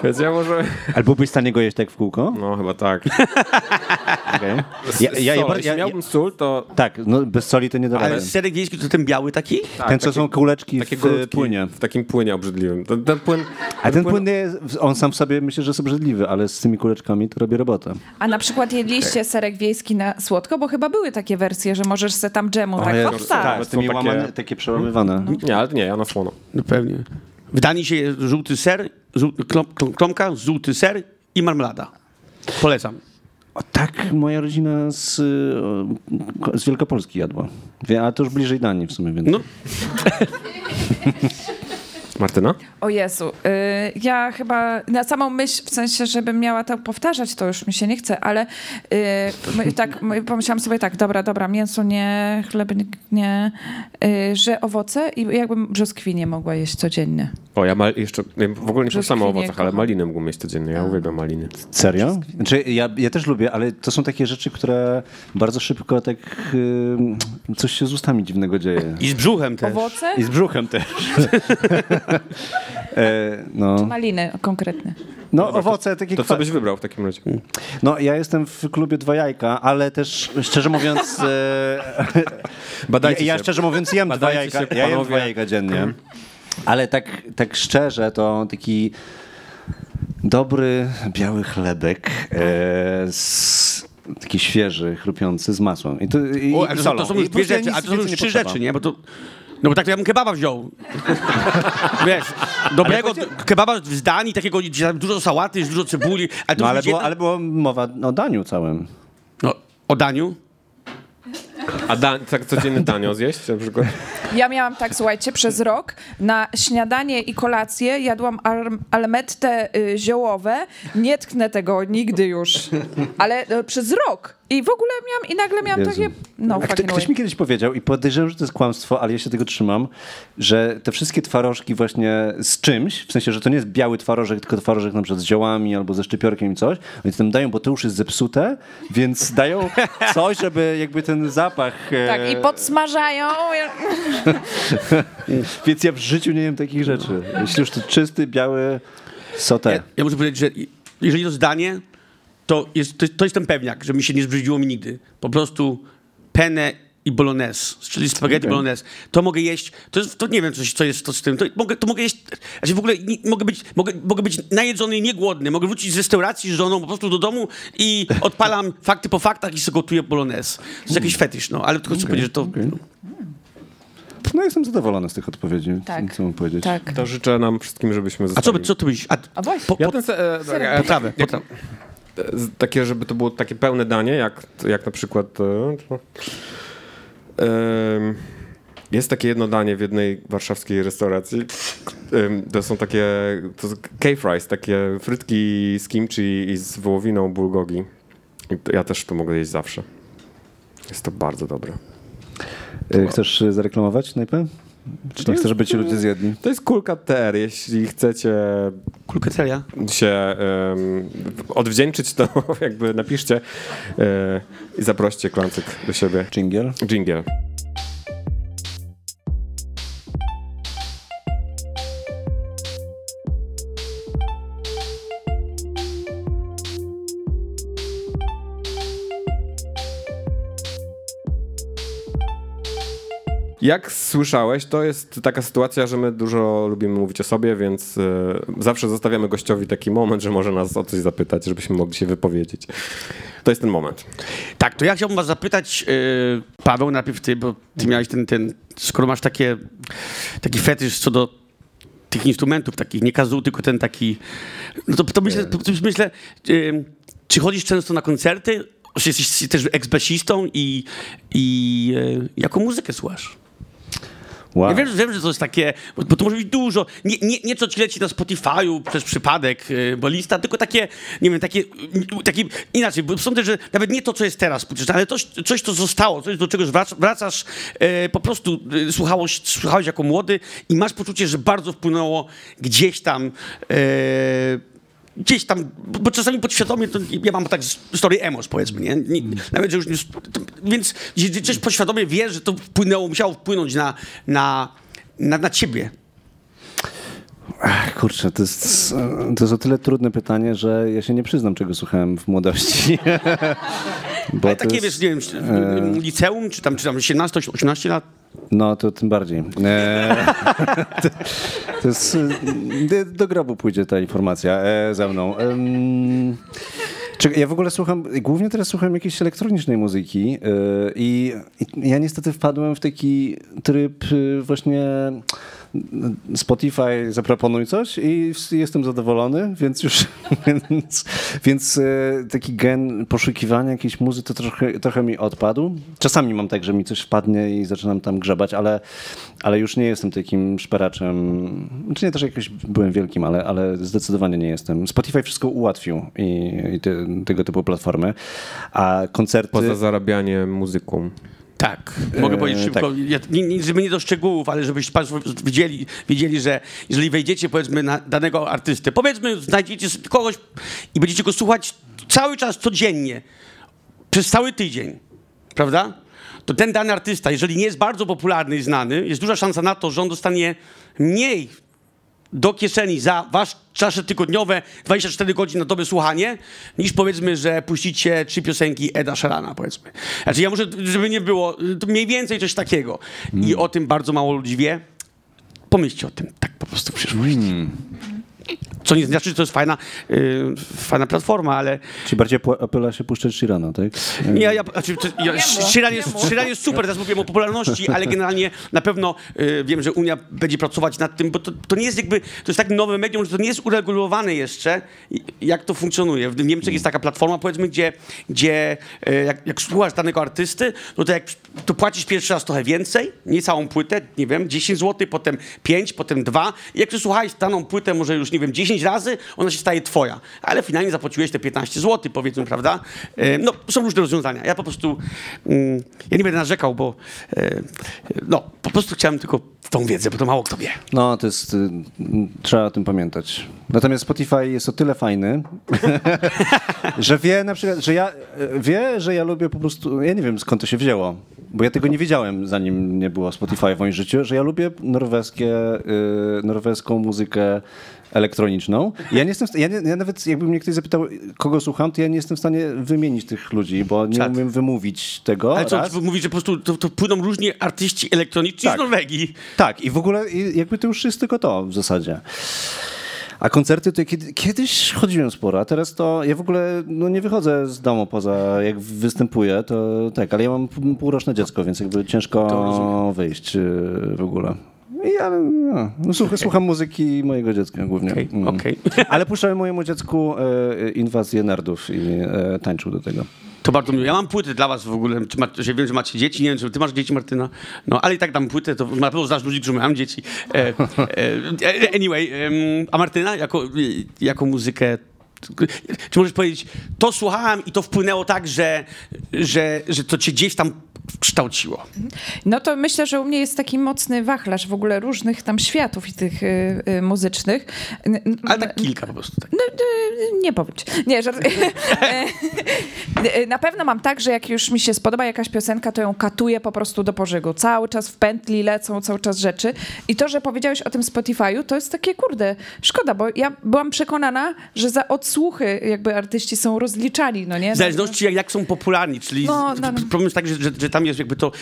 Więc ja może... Ale byłbyś w stanie go jeść tak w kółko? No chyba tak. Okej. Ja, ja, ja, ja, miałbym sól, to tak, no bez soli to nie da Ale serek wiejski to ten biały taki? tak, Ten, co są kuleczki w golutki płynie. W takim płynie obrzydliwym. Ten, ten płyn... A ten płyn, jest, on sam w sobie myślę, że jest obrzydliwy, ale z tymi kuleczkami to robi robotę. A na przykład jedliście serek wiejski na słodko, bo chyba były takie wersje, że możesz se tam dżemu tak Jezu, powstać. tak, z tymi takie- łamane, takie przełamywane. Nie, ale nie, ja na słono. No pewnie. W Danii się je żółty ser, klomka, żółty ser i marmelada. Polecam. O, tak moja rodzina z, y, z Wielkopolski jadła. Wie, A to już bliżej Danii w sumie, więc... No. Martyna? O Jezu, y, ja chyba na samą myśl, w sensie, żebym miała to powtarzać, to już mi się nie chce, ale y, tak my- pomyślałam sobie tak, dobra, dobra, mięso nie, chleb nie, y, że owoce i jakbym brzoskwinie mogła jeść codziennie. O, ja mal, jeszcze w ogóle nie pomyślałem o owocach, ale maliny mógłbym mieć codziennie. Ja uwielbiam maliny. Serio? Znaczy, ja, ja też lubię, ale to są takie rzeczy, które bardzo szybko tak... coś się z ustami dziwnego dzieje. I z brzuchem też. Owoce? I z brzuchem też. e, no, Maliny konkretnie. no owoce takie To co byś wybrał w takim razie? No ja jestem w klubie Dwa Jajka, ale też szczerze mówiąc... E, Badajcie ja, ja szczerze mówiąc jem dwa jajka, się, ja jem dwa jajka dziennie. Ale tak, tak szczerze to taki dobry biały chlebek e, z, taki świeży, chrupiący z masłem. I to, i, O, i to, solą. to są już dwie rzeczy, a to są już trzy rzeczy, nie? Bo to, no bo tak to ja bym kebaba wziął. Wiesz, dobrego kebaba z Danii, takiego, gdzie tam dużo sałaty, dużo cebuli. Ale to No ale było, ale było mowa o daniu całym. No, o daniu. A da, tak codzienny danio zjeść na przykład? Ja miałam tak, słuchajcie, przez rok na śniadanie i kolację jadłam almette y, ziołowe. Nie tknę tego nigdy już. Ale y, przez rok. I w ogóle miałam, i nagle miałam Jezu. takie, no A kto, ktoś way. mi kiedyś powiedział i podejrzewam, że to jest kłamstwo, ale ja się tego trzymam, że te wszystkie twarożki właśnie z czymś, w sensie, że to nie jest biały twarożek, tylko twarożek na przykład z ziołami albo ze szczypiorkiem i coś, oni tam dają, bo to już jest zepsute, więc dają coś, żeby jakby ten zapach... e, Tak, i podsmażają. Więc ja w życiu nie jem takich rzeczy. Jeśli już to czysty, biały sauté. Ja, ja muszę powiedzieć, że jeżeli to zdanie, to jest, to, to jest ten pewniak, że mi się nie zbrzydziło mi nigdy. Po prostu penne i bolognese, czyli spaghetti Okej. bolognese. To mogę jeść, to, jest, to nie wiem, coś, co jest to z tym. To mogę, to mogę jeść, znaczy w ogóle nie, mogę, być, mogę, mogę być najedzony i niegłodny. Mogę wrócić z restauracji z żoną po prostu do domu i odpalam fakty po faktach i sobie gotuję bolognese. To jest jakiś fetysz, no, ale tylko chcę powiedzieć, że to... okej. No jestem zadowolony z tych odpowiedzi. Tak. Co mam powiedzieć? Tak. To życzę nam wszystkim, żebyśmy A zostali... co, by- co ty byś... A, A właśnie. po, Ja po, ten se, e, potrawę, jak- potrawę. e, takie, żeby to było takie pełne danie, jak, jak na przykład... E, to, Jest takie jedno danie w jednej warszawskiej restauracji. To są takie to cave rice, takie frytki z kimchi i z wołowiną bulgogi. Ja też to mogę jeść zawsze. Jest to bardzo dobre. E, Chcesz e, zareklamować najpierw? Czy nie chcesz, żeby ci ludzie zjedli? To jest kulka TR. Jeśli chcecie Kulketeria. się ym, odwdzięczyć, to jakby napiszcie yy, i zaproście klancyk do siebie. Jingle? Jingle. Jak słyszałeś, to jest taka sytuacja, że my dużo lubimy mówić o sobie, więc e, zawsze zostawiamy gościowi taki moment, że może nas o coś zapytać, żebyśmy mogli się wypowiedzieć. To jest ten moment. Tak, to ja chciałbym was zapytać, yy, Paweł, najpierw ty, bo ty miałeś ten, ten skoro masz takie, taki fetysz co do tych instrumentów, takich nie kazu, tylko ten taki, no to, to myślę, to myślę yy, czy chodzisz często na koncerty, czy jesteś też ex-basistą i, i yy, jaką muzykę słuchasz? Wow. Ja wiem, wiem, że to jest takie, bo, bo to może być dużo, nie, nie, nie co ci leci na Spotify'u przez przypadek, yy, bo lista, tylko takie, nie wiem, takie, yy, takie inaczej, bo sądzę, że nawet nie to, co jest teraz, ale coś, coś co zostało, coś, do czegoś wrac, wracasz, yy, po prostu słuchałeś, słuchałeś jako młody i masz poczucie, że bardzo wpłynęło gdzieś tam, gdzieś tam, bo czasami podświadomie, to ja mam tak story emos, powiedzmy, nie? nie nawet, że już nie, to, więc gdzieś podświadomie wiesz, że to wpłynęło, musiało wpłynąć na, na, na, na ciebie. Ach, Kurczę, to jest, to jest o tyle trudne pytanie, że ja się nie przyznam, czego słuchałem w młodości. Bo Ale takie, jest- wiesz, nie wiem, e, liceum, czy tam, czy tam 17, 18 lat? No, to tym bardziej. E, to, jest... e, Do grobu pójdzie ta informacja e, ze mną. Ja w ogóle słucham, głównie teraz słucham jakiejś elektronicznej muzyki i, ja niestety wpadłem w taki tryb właśnie Spotify zaproponuj coś i jestem zadowolony, więc już więc, więc e, taki gen poszukiwania jakiejś muzy to trochę, trochę mi odpadł. Czasami mam tak, że mi coś wpadnie i zaczynam tam grzebać, ale, ale już nie jestem takim szperaczem. Czy nie też jakoś byłem wielkim, ale, ale zdecydowanie nie jestem. Spotify wszystko ułatwił i, i te, tego typu platformy, a koncerty... Poza zarabianiem muzyką. Tak, mogę E, powiedzieć szybko, tak. ja, nie, nie, żeby nie do szczegółów, ale żebyście Państwo wiedzieli, wiedzieli, że jeżeli wejdziecie powiedzmy na danego artystę, powiedzmy znajdziecie sobie kogoś i będziecie go słuchać cały czas, codziennie, przez cały tydzień, prawda? To ten dany artysta, jeżeli nie jest bardzo popularny i znany, jest duża szansa na to, że on dostanie mniej do kieszeni za wasze wasze tygodniowe 24 godziny na dobę słuchanie, niż powiedzmy, że puścicie trzy piosenki Eda Sherana, powiedzmy. Znaczy ja muszę, żeby nie było, to mniej więcej coś takiego. I o tym bardzo mało ludzi wie. Pomyślcie o tym, tak po prostu w przyszłości. Co nie znaczy, że to jest fajna, yy, fajna platforma, ale Czy bardziej opyla się puszczać Shirana, tak? ja, ja, znaczy, to, ja, Shiran, jest, Shiran jest super, teraz mówiłem o popularności, ale generalnie na pewno y, wiem, że Unia będzie pracować nad tym, bo to, to nie jest jakby, to jest tak nowe medium, że to nie jest uregulowane jeszcze, jak to funkcjonuje. W Niemczech jest taka platforma, powiedzmy, gdzie, gdzie y, jak, jak słuchasz danego artysty, no to jak to płacisz pierwszy raz trochę więcej, nie całą płytę, nie wiem, 10 zł, potem 5, potem 2 i jak przesłuchałeś daną płytę może już, nie wiem, 10 razy, ona się staje twoja, ale finalnie zapłaciłeś te 15 zł, powiedzmy, prawda? E, No, są różne rozwiązania. Ja po prostu, mm, ja nie będę narzekał, bo e, no, po prostu chciałem tylko tą wiedzę, bo to mało kto wie. No, to jest. y, Trzeba o tym pamiętać. Natomiast Spotify jest o tyle fajny, że wie na przykład, że ja y, wie, że ja lubię po prostu. Ja nie wiem skąd to się wzięło. Bo ja tego nie wiedziałem, zanim nie było Spotify w moim życiu, że ja lubię norweskie, y, norweską muzykę elektroniczną. Ja nie jestem, ja, nie, ja nawet jakby mnie ktoś zapytał, kogo słucham, to ja nie jestem w stanie wymienić tych ludzi, bo nie Czad. umiem wymówić tego. Ale co, mówisz, że po prostu to, to płyną różni artyści elektroniczni Tak. z Norwegii. Tak, i w ogóle jakby to już jest tylko to w zasadzie. A koncerty to kiedy, kiedyś chodziłem sporo, a teraz to ja w ogóle no, nie wychodzę z domu poza jak występuję, to tak, ale ja mam półroczne dziecko, więc jakby ciężko wyjść y, w ogóle. I ale, no, no, słucham, słucham muzyki mojego dziecka głównie. Okej, Mm. okej. Ale puszczałem mojemu dziecku e, inwazję nerdów i e, tańczył do tego. To bardzo miło. Ja mam płytę dla was w ogóle. Czy ma, że wiem, że macie dzieci. Nie wiem, czy ty masz dzieci, Martyna. No, ale i tak dam płytę, to na pewno znasz ludzi, którzy mają dzieci. E, e, anyway, em, a Martyna jako, jako muzykę czy możesz powiedzieć, to słuchałem i to wpłynęło tak, że, że, że to cię gdzieś tam kształciło? No to myślę, że u mnie jest taki mocny wachlarz w ogóle różnych tam światów i tych y, y, muzycznych. Ale tak kilka po prostu. Tak. No, y, nie powiem ci. Nie, żart. Y, Na pewno mam tak, że jak już mi się spodoba jakaś piosenka, to ją katuję po prostu do pożygu. Cały czas w pętli lecą, cały czas rzeczy. I to, że powiedziałeś o tym Spotify'u, to jest takie, kurde, szkoda, bo ja byłam przekonana, że za odsłuchy jakby artyści są rozliczani, no nie? W zależności jak, jak są popularni, czyli No, no, no. problem jest taki, że, że, że tam jest jakby to...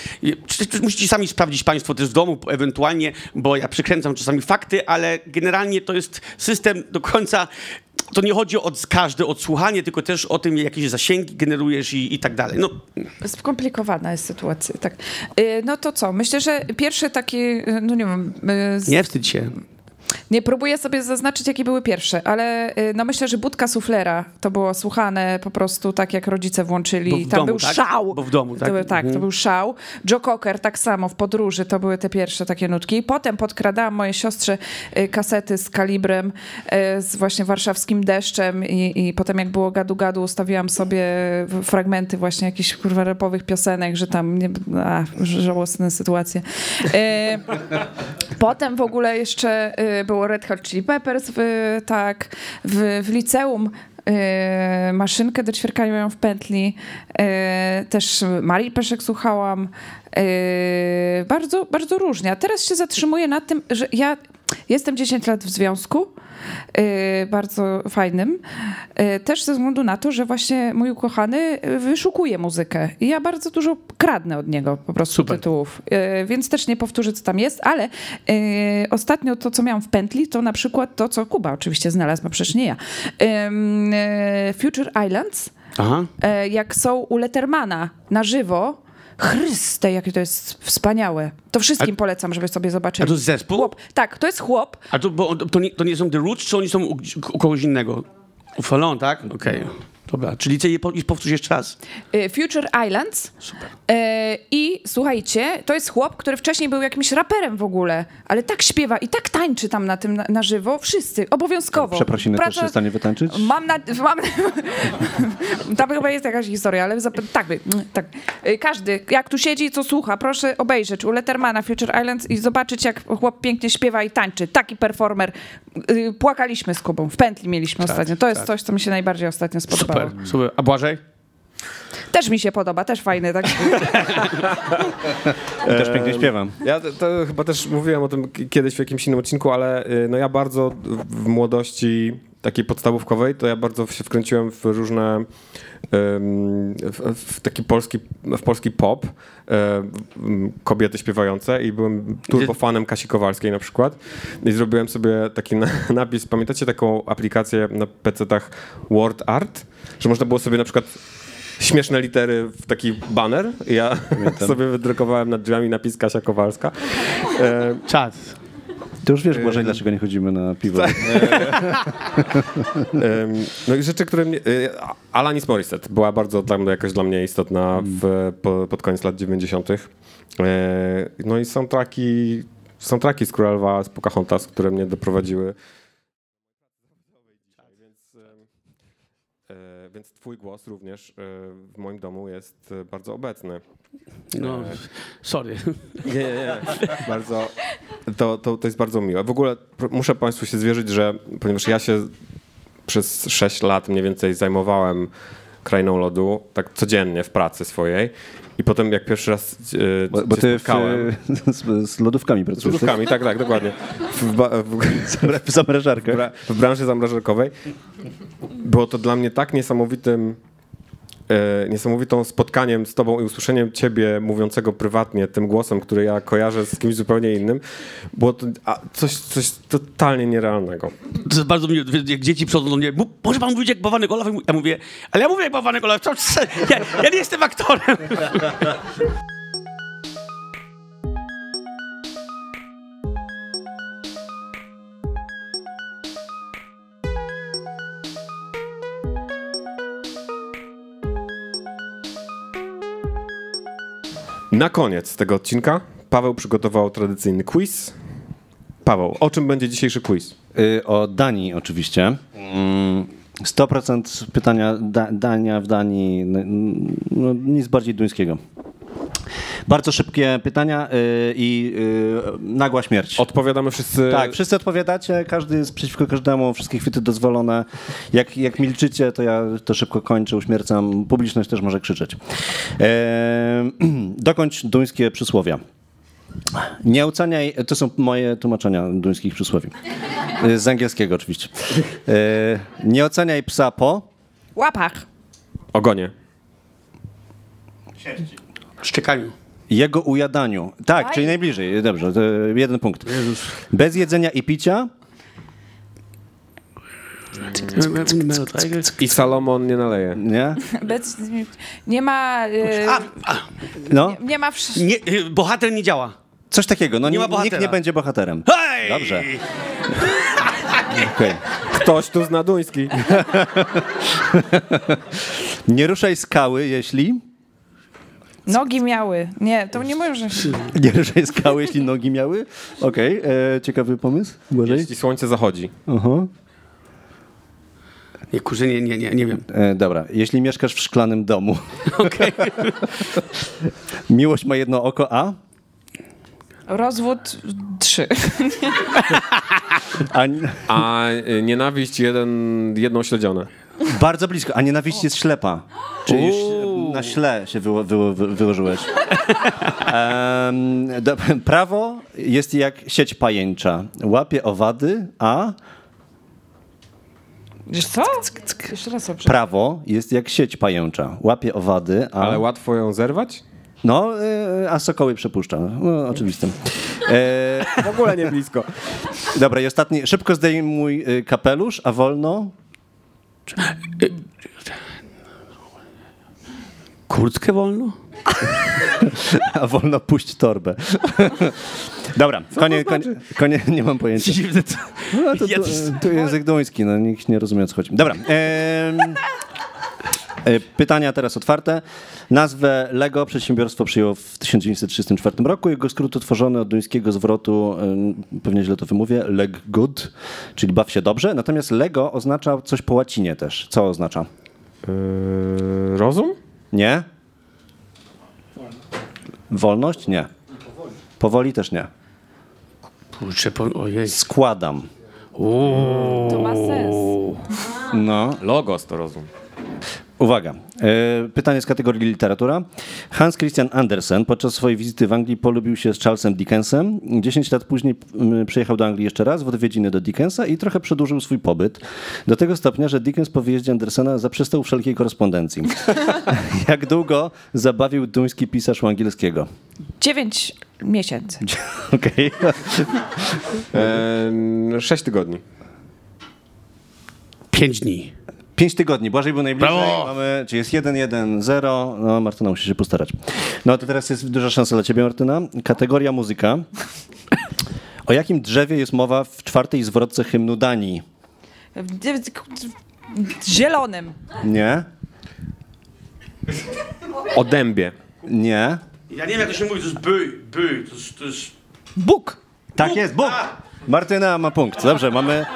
Musicie sami sprawdzić państwo też w domu ewentualnie, bo ja przykręcam czasami fakty, ale generalnie to jest system do końca... To nie chodzi o każde odsłuchanie, tylko też o tym, jakieś zasięgi generujesz i, i tak dalej. No, Skomplikowana jest sytuacja, tak. Y, No to co? Myślę, że pierwsze takie, y, no nie wiem, y, z- nie wstydź się. Nie próbuję sobie zaznaczyć, jakie były pierwsze, ale y, no myślę, że budka suflera to było słuchane po prostu tak, jak rodzice włączyli. Tam domu, był tak? szał. Bo w domu, tak? To, był- tak, to Mhm. był szał. Joe Cocker tak samo w podróży, to były te pierwsze takie nutki. Potem podkradałam mojej siostrze y, kasety z kalibrem, y, z właśnie warszawskim deszczem i, i potem jak było gadu-gadu, ustawiłam sobie fragmenty właśnie jakichś kurwa rapowych piosenek, że tam nie, a, żałosne sytuacje. Potem w ogóle jeszcze było Red Hot Chili Peppers, w, tak, w, w liceum y, maszynkę do ćwierkania mają w pętli. Y, też Marii Peszek słuchałam. Y, bardzo, bardzo różnie. A teraz się zatrzymuję na tym, że ja jestem 10 lat w związku. y, bardzo fajnym. y, Też ze względu na to, że właśnie mój ukochany y, wyszukuje muzykę. I ja bardzo dużo kradnę od niego po prostu Super. tytułów. Więc też nie powtórzę, co tam jest, ale ostatnio to, co miałam w pętli, to na przykład to, co Kuba oczywiście znalazł, bo przecież nie ja. Future Islands, Aha. jak są u Lettermana na żywo. Chryste, jakie to jest wspaniałe. To wszystkim polecam, żeby sobie A zobaczyli. to jest zespół? Chłop. Tak, to jest chłop. A to, bo, to, nie, to nie są The Roots, czy oni są u, u kogoś innego? U Fallon, tak? Okej. Dobra, czyli ty je po, i powtórz jeszcze raz. y, Future Islands. E, I słuchajcie, to jest chłop, który wcześniej był jakimś raperem w ogóle, ale tak śpiewa i tak tańczy tam na tym na, na żywo. Wszyscy, obowiązkowo. Przeprosiny też Praca- jest w stanie wytańczyć? Mam na... Mam, tam chyba jest jakaś historia, ale zap- tak, by, tak. Y, Każdy, jak tu siedzi, co słucha, proszę obejrzeć u Lettermana Future Islands i zobaczyć, jak chłop pięknie śpiewa i tańczy. Taki performer. Y, Płakaliśmy z Kubą, w pętli mieliśmy ostatnio. To jest coś, co mi się najbardziej ostatnio spodobało. Super, super. A Błażej? Też mi się podoba, też fajny. Tak? Też pięknie śpiewam. Ja to, to chyba też mówiłem o tym kiedyś w jakimś innym odcinku, ale y, no ja bardzo w młodości takiej podstawówkowej, to ja bardzo się wkręciłem w różne w, w taki polski, w polski pop, ym, kobiety śpiewające i byłem turbofanem Kasi Kowalskiej na przykład i zrobiłem sobie taki na, napis, pamiętacie taką aplikację na PC-tach Word Art, że można było sobie na przykład śmieszne litery w taki baner. I Ja sobie wydrukowałem nad drzwiami napis Kasia Kowalska. E, Czad. Ty już wiesz, Błażej, dlaczego nie chodzimy na piwo. em, no i rzeczy, które mnie... e, Alanis Morissette była bardzo dla jakoś dla mnie istotna w, po, pod koniec lat 90. E, no i są traki, są traki z Królowa, z Pocahontas, które mnie doprowadziły. Więc, e, twój głos również w moim domu jest bardzo obecny. No, sorry. Nie, nie, nie. Bardzo, to, to, to jest bardzo miłe. W ogóle muszę Państwu się zwierzyć, że ponieważ ja się przez 6 lat mniej więcej zajmowałem krainą lodu, tak codziennie w pracy swojej i potem jak pierwszy raz e, Bo, bo cię ty w, spotkałem... z, z lodówkami Z pracujesz. lodówkami, tak, tak, dokładnie. W, ba- w, W zamrażarkę. bra- w branży zamrażarkowej. Było to dla mnie tak niesamowitym e, niesamowitą spotkaniem z tobą i usłyszeniem ciebie mówiącego prywatnie tym głosem, który ja kojarzę z kimś zupełnie innym. Było to coś, coś totalnie nierealnego. To jest bardzo miłe, jak dzieci przychodzą do mnie, "Mu- może pan mówić jak bawany Olaf? Ja mówię, ale ja mówię jak bawany Olaf, ja, ja nie jestem aktorem. Na koniec tego odcinka Paweł przygotował tradycyjny quiz. Paweł, o czym będzie dzisiejszy quiz? Y, O Danii oczywiście. Mm, 100% pytania da, Dania w Danii, no, nic bardziej duńskiego. Bardzo szybkie pytania y, i y, nagła śmierć. Odpowiadamy wszyscy. Tak, wszyscy odpowiadacie, każdy jest przeciwko każdemu, wszystkie chwyty dozwolone. Jak, jak milczycie, to ja to szybko kończę, uśmiercam. Publiczność też może krzyczeć. E, dokończ duńskie przysłowia. Nie oceniaj, to są moje tłumaczenia duńskich przysłowi. E, Z angielskiego oczywiście. E, nie oceniaj psa po... Łapach. Ogonie. Szczekaniu. Jego ujadaniu. Tak, Aj. czyli najbliżej. Dobrze, to jeden punkt. Bez jedzenia i picia. I Salomon nie naleje. Nie? Bez, nie ma... y, A, a, No, nie ma... Wsz- nie, y, bohater nie działa. coś takiego. No, Nie ma nikt bohatera. nie będzie bohaterem. Hej! Dobrze. Okej. Ktoś tu zna duński. Nie ruszaj skały, jeśli... Nogi miały. Nie, to nie może. Nie ruszaj skały, jeśli nogi miały. Okej, e, ciekawy pomysł. Błażej? Jeśli słońce zachodzi. Aha. Nie, kurczę, nie, nie, nie, nie wiem. E, dobra, jeśli mieszkasz w szklanym domu. Miłość ma jedno oko, a? Rozwód trzy. a A y, nienawiść jeden, jedną śledzione. bardzo blisko, a nienawiść jest ślepa. Czyli. Na śle się wyło, wyło, wy, wyłożyłeś. Em, do, prawo jest jak sieć pajęcza. Łapie owady, a Wiesz co? Jeszcze raz dobrze. prawo jest jak sieć pajęcza. Łapie owady, a... Ale łatwo ją zerwać? No, e, a sokoły przepuszcza. No, oczywistym. E, W ogóle nie blisko. dobra, i ostatni. Szybko zdejmuj e, kapelusz, a wolno... Kurtkę wolno? A wolno puść torbę. Dobra, konie, konie, konie, nie mam pojęcia. Dziwne to. No, to, to, to język duński, no nikt nie rozumie o co chodzi. Dobra. e, pytania teraz otwarte. Nazwę Lego przedsiębiorstwo przyjęło w 1934 roku. Jego skrót utworzony od duńskiego zwrotu, pewnie źle to wymówię, leg good, czyli baw się dobrze. Natomiast Lego oznacza coś po łacinie też. Co oznacza? Yy, rozum? Nie? Wolność? Nie. Powoli też nie. Kurczę, po, ojej. Składam. To ma sens. No. Logos to rozum. Uwaga. E, pytanie z kategorii literatura. Hans Christian Andersen podczas swojej wizyty w Anglii polubił się z Charlesem Dickensem. 10 lat później przyjechał do Anglii jeszcze raz w odwiedziny do Dickensa i trochę przedłużył swój pobyt. Do tego stopnia, że Dickens po wyjeździe Andersena zaprzestał wszelkiej korespondencji. Jak długo zabawił duński pisarz u angielskiego? Dziewięć miesięcy. Okej. Yy, sześć tygodni. Pięć dni. Pięć tygodni. Błażej był najbliżej. Brawo! Mamy, czy jest 1, 1, 0. No, Martyna musi się postarać. No to teraz jest duża szansa dla ciebie, Martyna. Kategoria muzyka. O jakim drzewie jest mowa w czwartej zwrotce hymnu Danii? Zielonym. Nie? O dębie. Nie? Ja nie wiem, jak to się mówi, to jest by, by, to jest... To jest... Bóg. Tak jest, Bóg! Martyna ma punkt. Dobrze, mamy...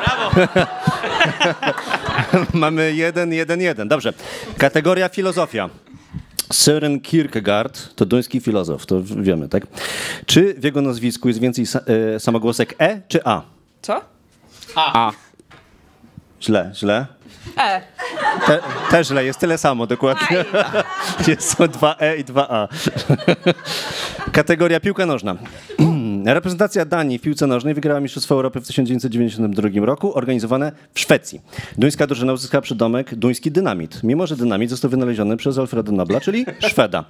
mamy jeden, jeden, jeden. Dobrze. Kategoria filozofia. Søren Kierkegaard to duński filozof, to wiemy, tak? Czy w jego nazwisku jest więcej sa- e, samogłosek E czy A? Co? A. Źle, źle. E. Te, też źle, jest tyle samo dokładnie. Jest, są dwa E i dwa A. Kategoria piłka nożna. Reprezentacja Danii w piłce nożnej wygrała Mistrzostwo Europy w 1992 roku, organizowane w Szwecji. Duńska drużyna uzyskała przydomek duński dynamit, mimo że dynamit został wynaleziony przez Alfreda Nobla, czyli Szweda.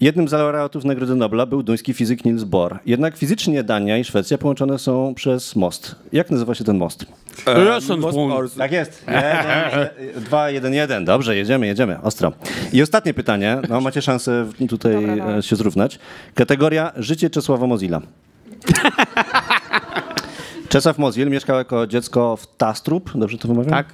Jednym z laureatów Nagrody Nobla był duński fizyk Niels Bohr. Jednak fizycznie Dania i Szwecja połączone są przez most. Jak nazywa się ten most? Rosensbund. Tak jest. Jeden, dwa, jeden, jeden. Dobrze, jedziemy, jedziemy. Ostro. I ostatnie pytanie. No, macie szansę tutaj Dobra, no. e, się zrównać. Kategoria Życie Czesława Mozilla. Czesław Mozil mieszkał jako dziecko w Tastrup, dobrze to wymawiam? Tak.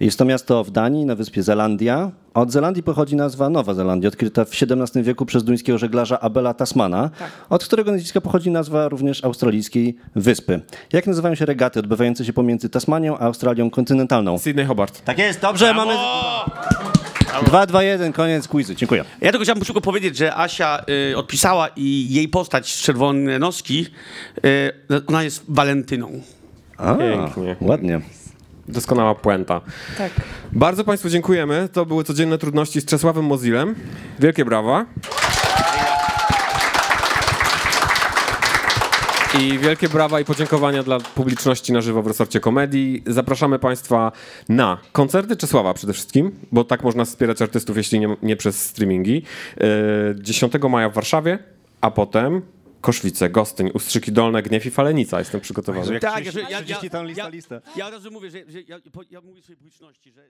Jest to miasto w Danii, na wyspie Zelandia. Od Zelandii pochodzi nazwa Nowa Zelandia, odkryta w XVII wieku przez duńskiego żeglarza Abela Tasmana, od którego nazwiska pochodzi nazwa również australijskiej wyspy. Jak nazywają się regaty odbywające się pomiędzy Tasmanią a Australią kontynentalną? Sydney Hobart. Tak jest, dobrze, mamy... 2, 2, 1, koniec quizu. Dziękuję. Ja tylko chciałbym szybko powiedzieć, że Asia y, odpisała i jej postać z czerwone noski, y, ona jest Walentyną. A, Pięknie. Ładnie. Doskonała puenta. Tak. Bardzo Państwu dziękujemy. To były codzienne trudności z Czesławem Mozilem. Wielkie brawa. I wielkie brawa i podziękowania dla publiczności na żywo w resorcie komedii. Zapraszamy Państwa na koncerty Czesława przede wszystkim, bo tak można wspierać artystów, jeśli nie, nie przez streamingi. Yy, 10 maja w Warszawie, a potem Koszwice, Gostyń, Ustrzyki Dolne, Gniew i Falenica. Jestem przygotowany. Tak, ja, ja, ja, ja, listę. ja od razu mówię, że, że ja, mówię swojej publiczności, że,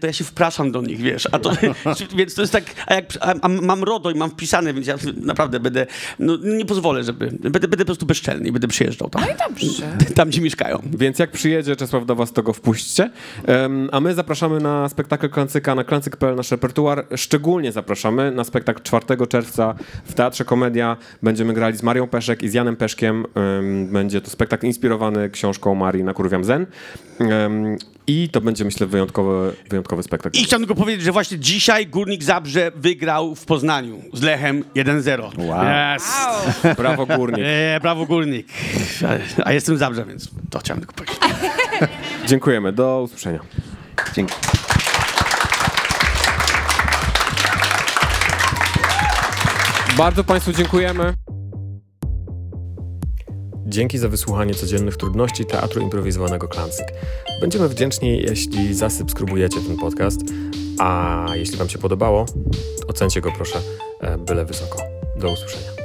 to ja się wpraszam do nich, wiesz, a to, więc to jest tak, a jak a, a mam RODO i mam wpisane, więc ja naprawdę będę, no nie pozwolę, żeby, będę, będę po prostu bezczelny i będę przyjeżdżał tam. No i dobrze. Tam, gdzie mieszkają. Więc jak przyjedzie Czesław do was, to go wpuśćcie. Em, a my zapraszamy na spektakl Klancyka na klancyk.pl nasz repertuar. Szczególnie zapraszamy na spektakl 4 czerwca w Teatrze Komedia. Będziemy grali z Marią Peszek i z Janem Peszkiem. Em, będzie to spektakl inspirowany książką Marii na Kurwiam Zen. Em, I to będzie, myślę, wyjątkowy, wyjątkowy spektakl. I chciałem tylko powiedzieć, że właśnie dzisiaj Górnik Zabrze wygrał w Poznaniu z Lechem 1-0. Wow. Yes. Brawo Górnik. E, brawo Górnik. A, a jestem z Zabrze, więc to chciałem tylko powiedzieć. Dziękujemy. Do usłyszenia. Dzięki. Bardzo Państwu dziękujemy. Dzięki za wysłuchanie codziennych trudności Teatru Improwizowanego Klancyk. Będziemy wdzięczni, jeśli zasubskrybujecie ten podcast, a jeśli Wam się podobało, ocencie go proszę e, byle wysoko. Do usłyszenia.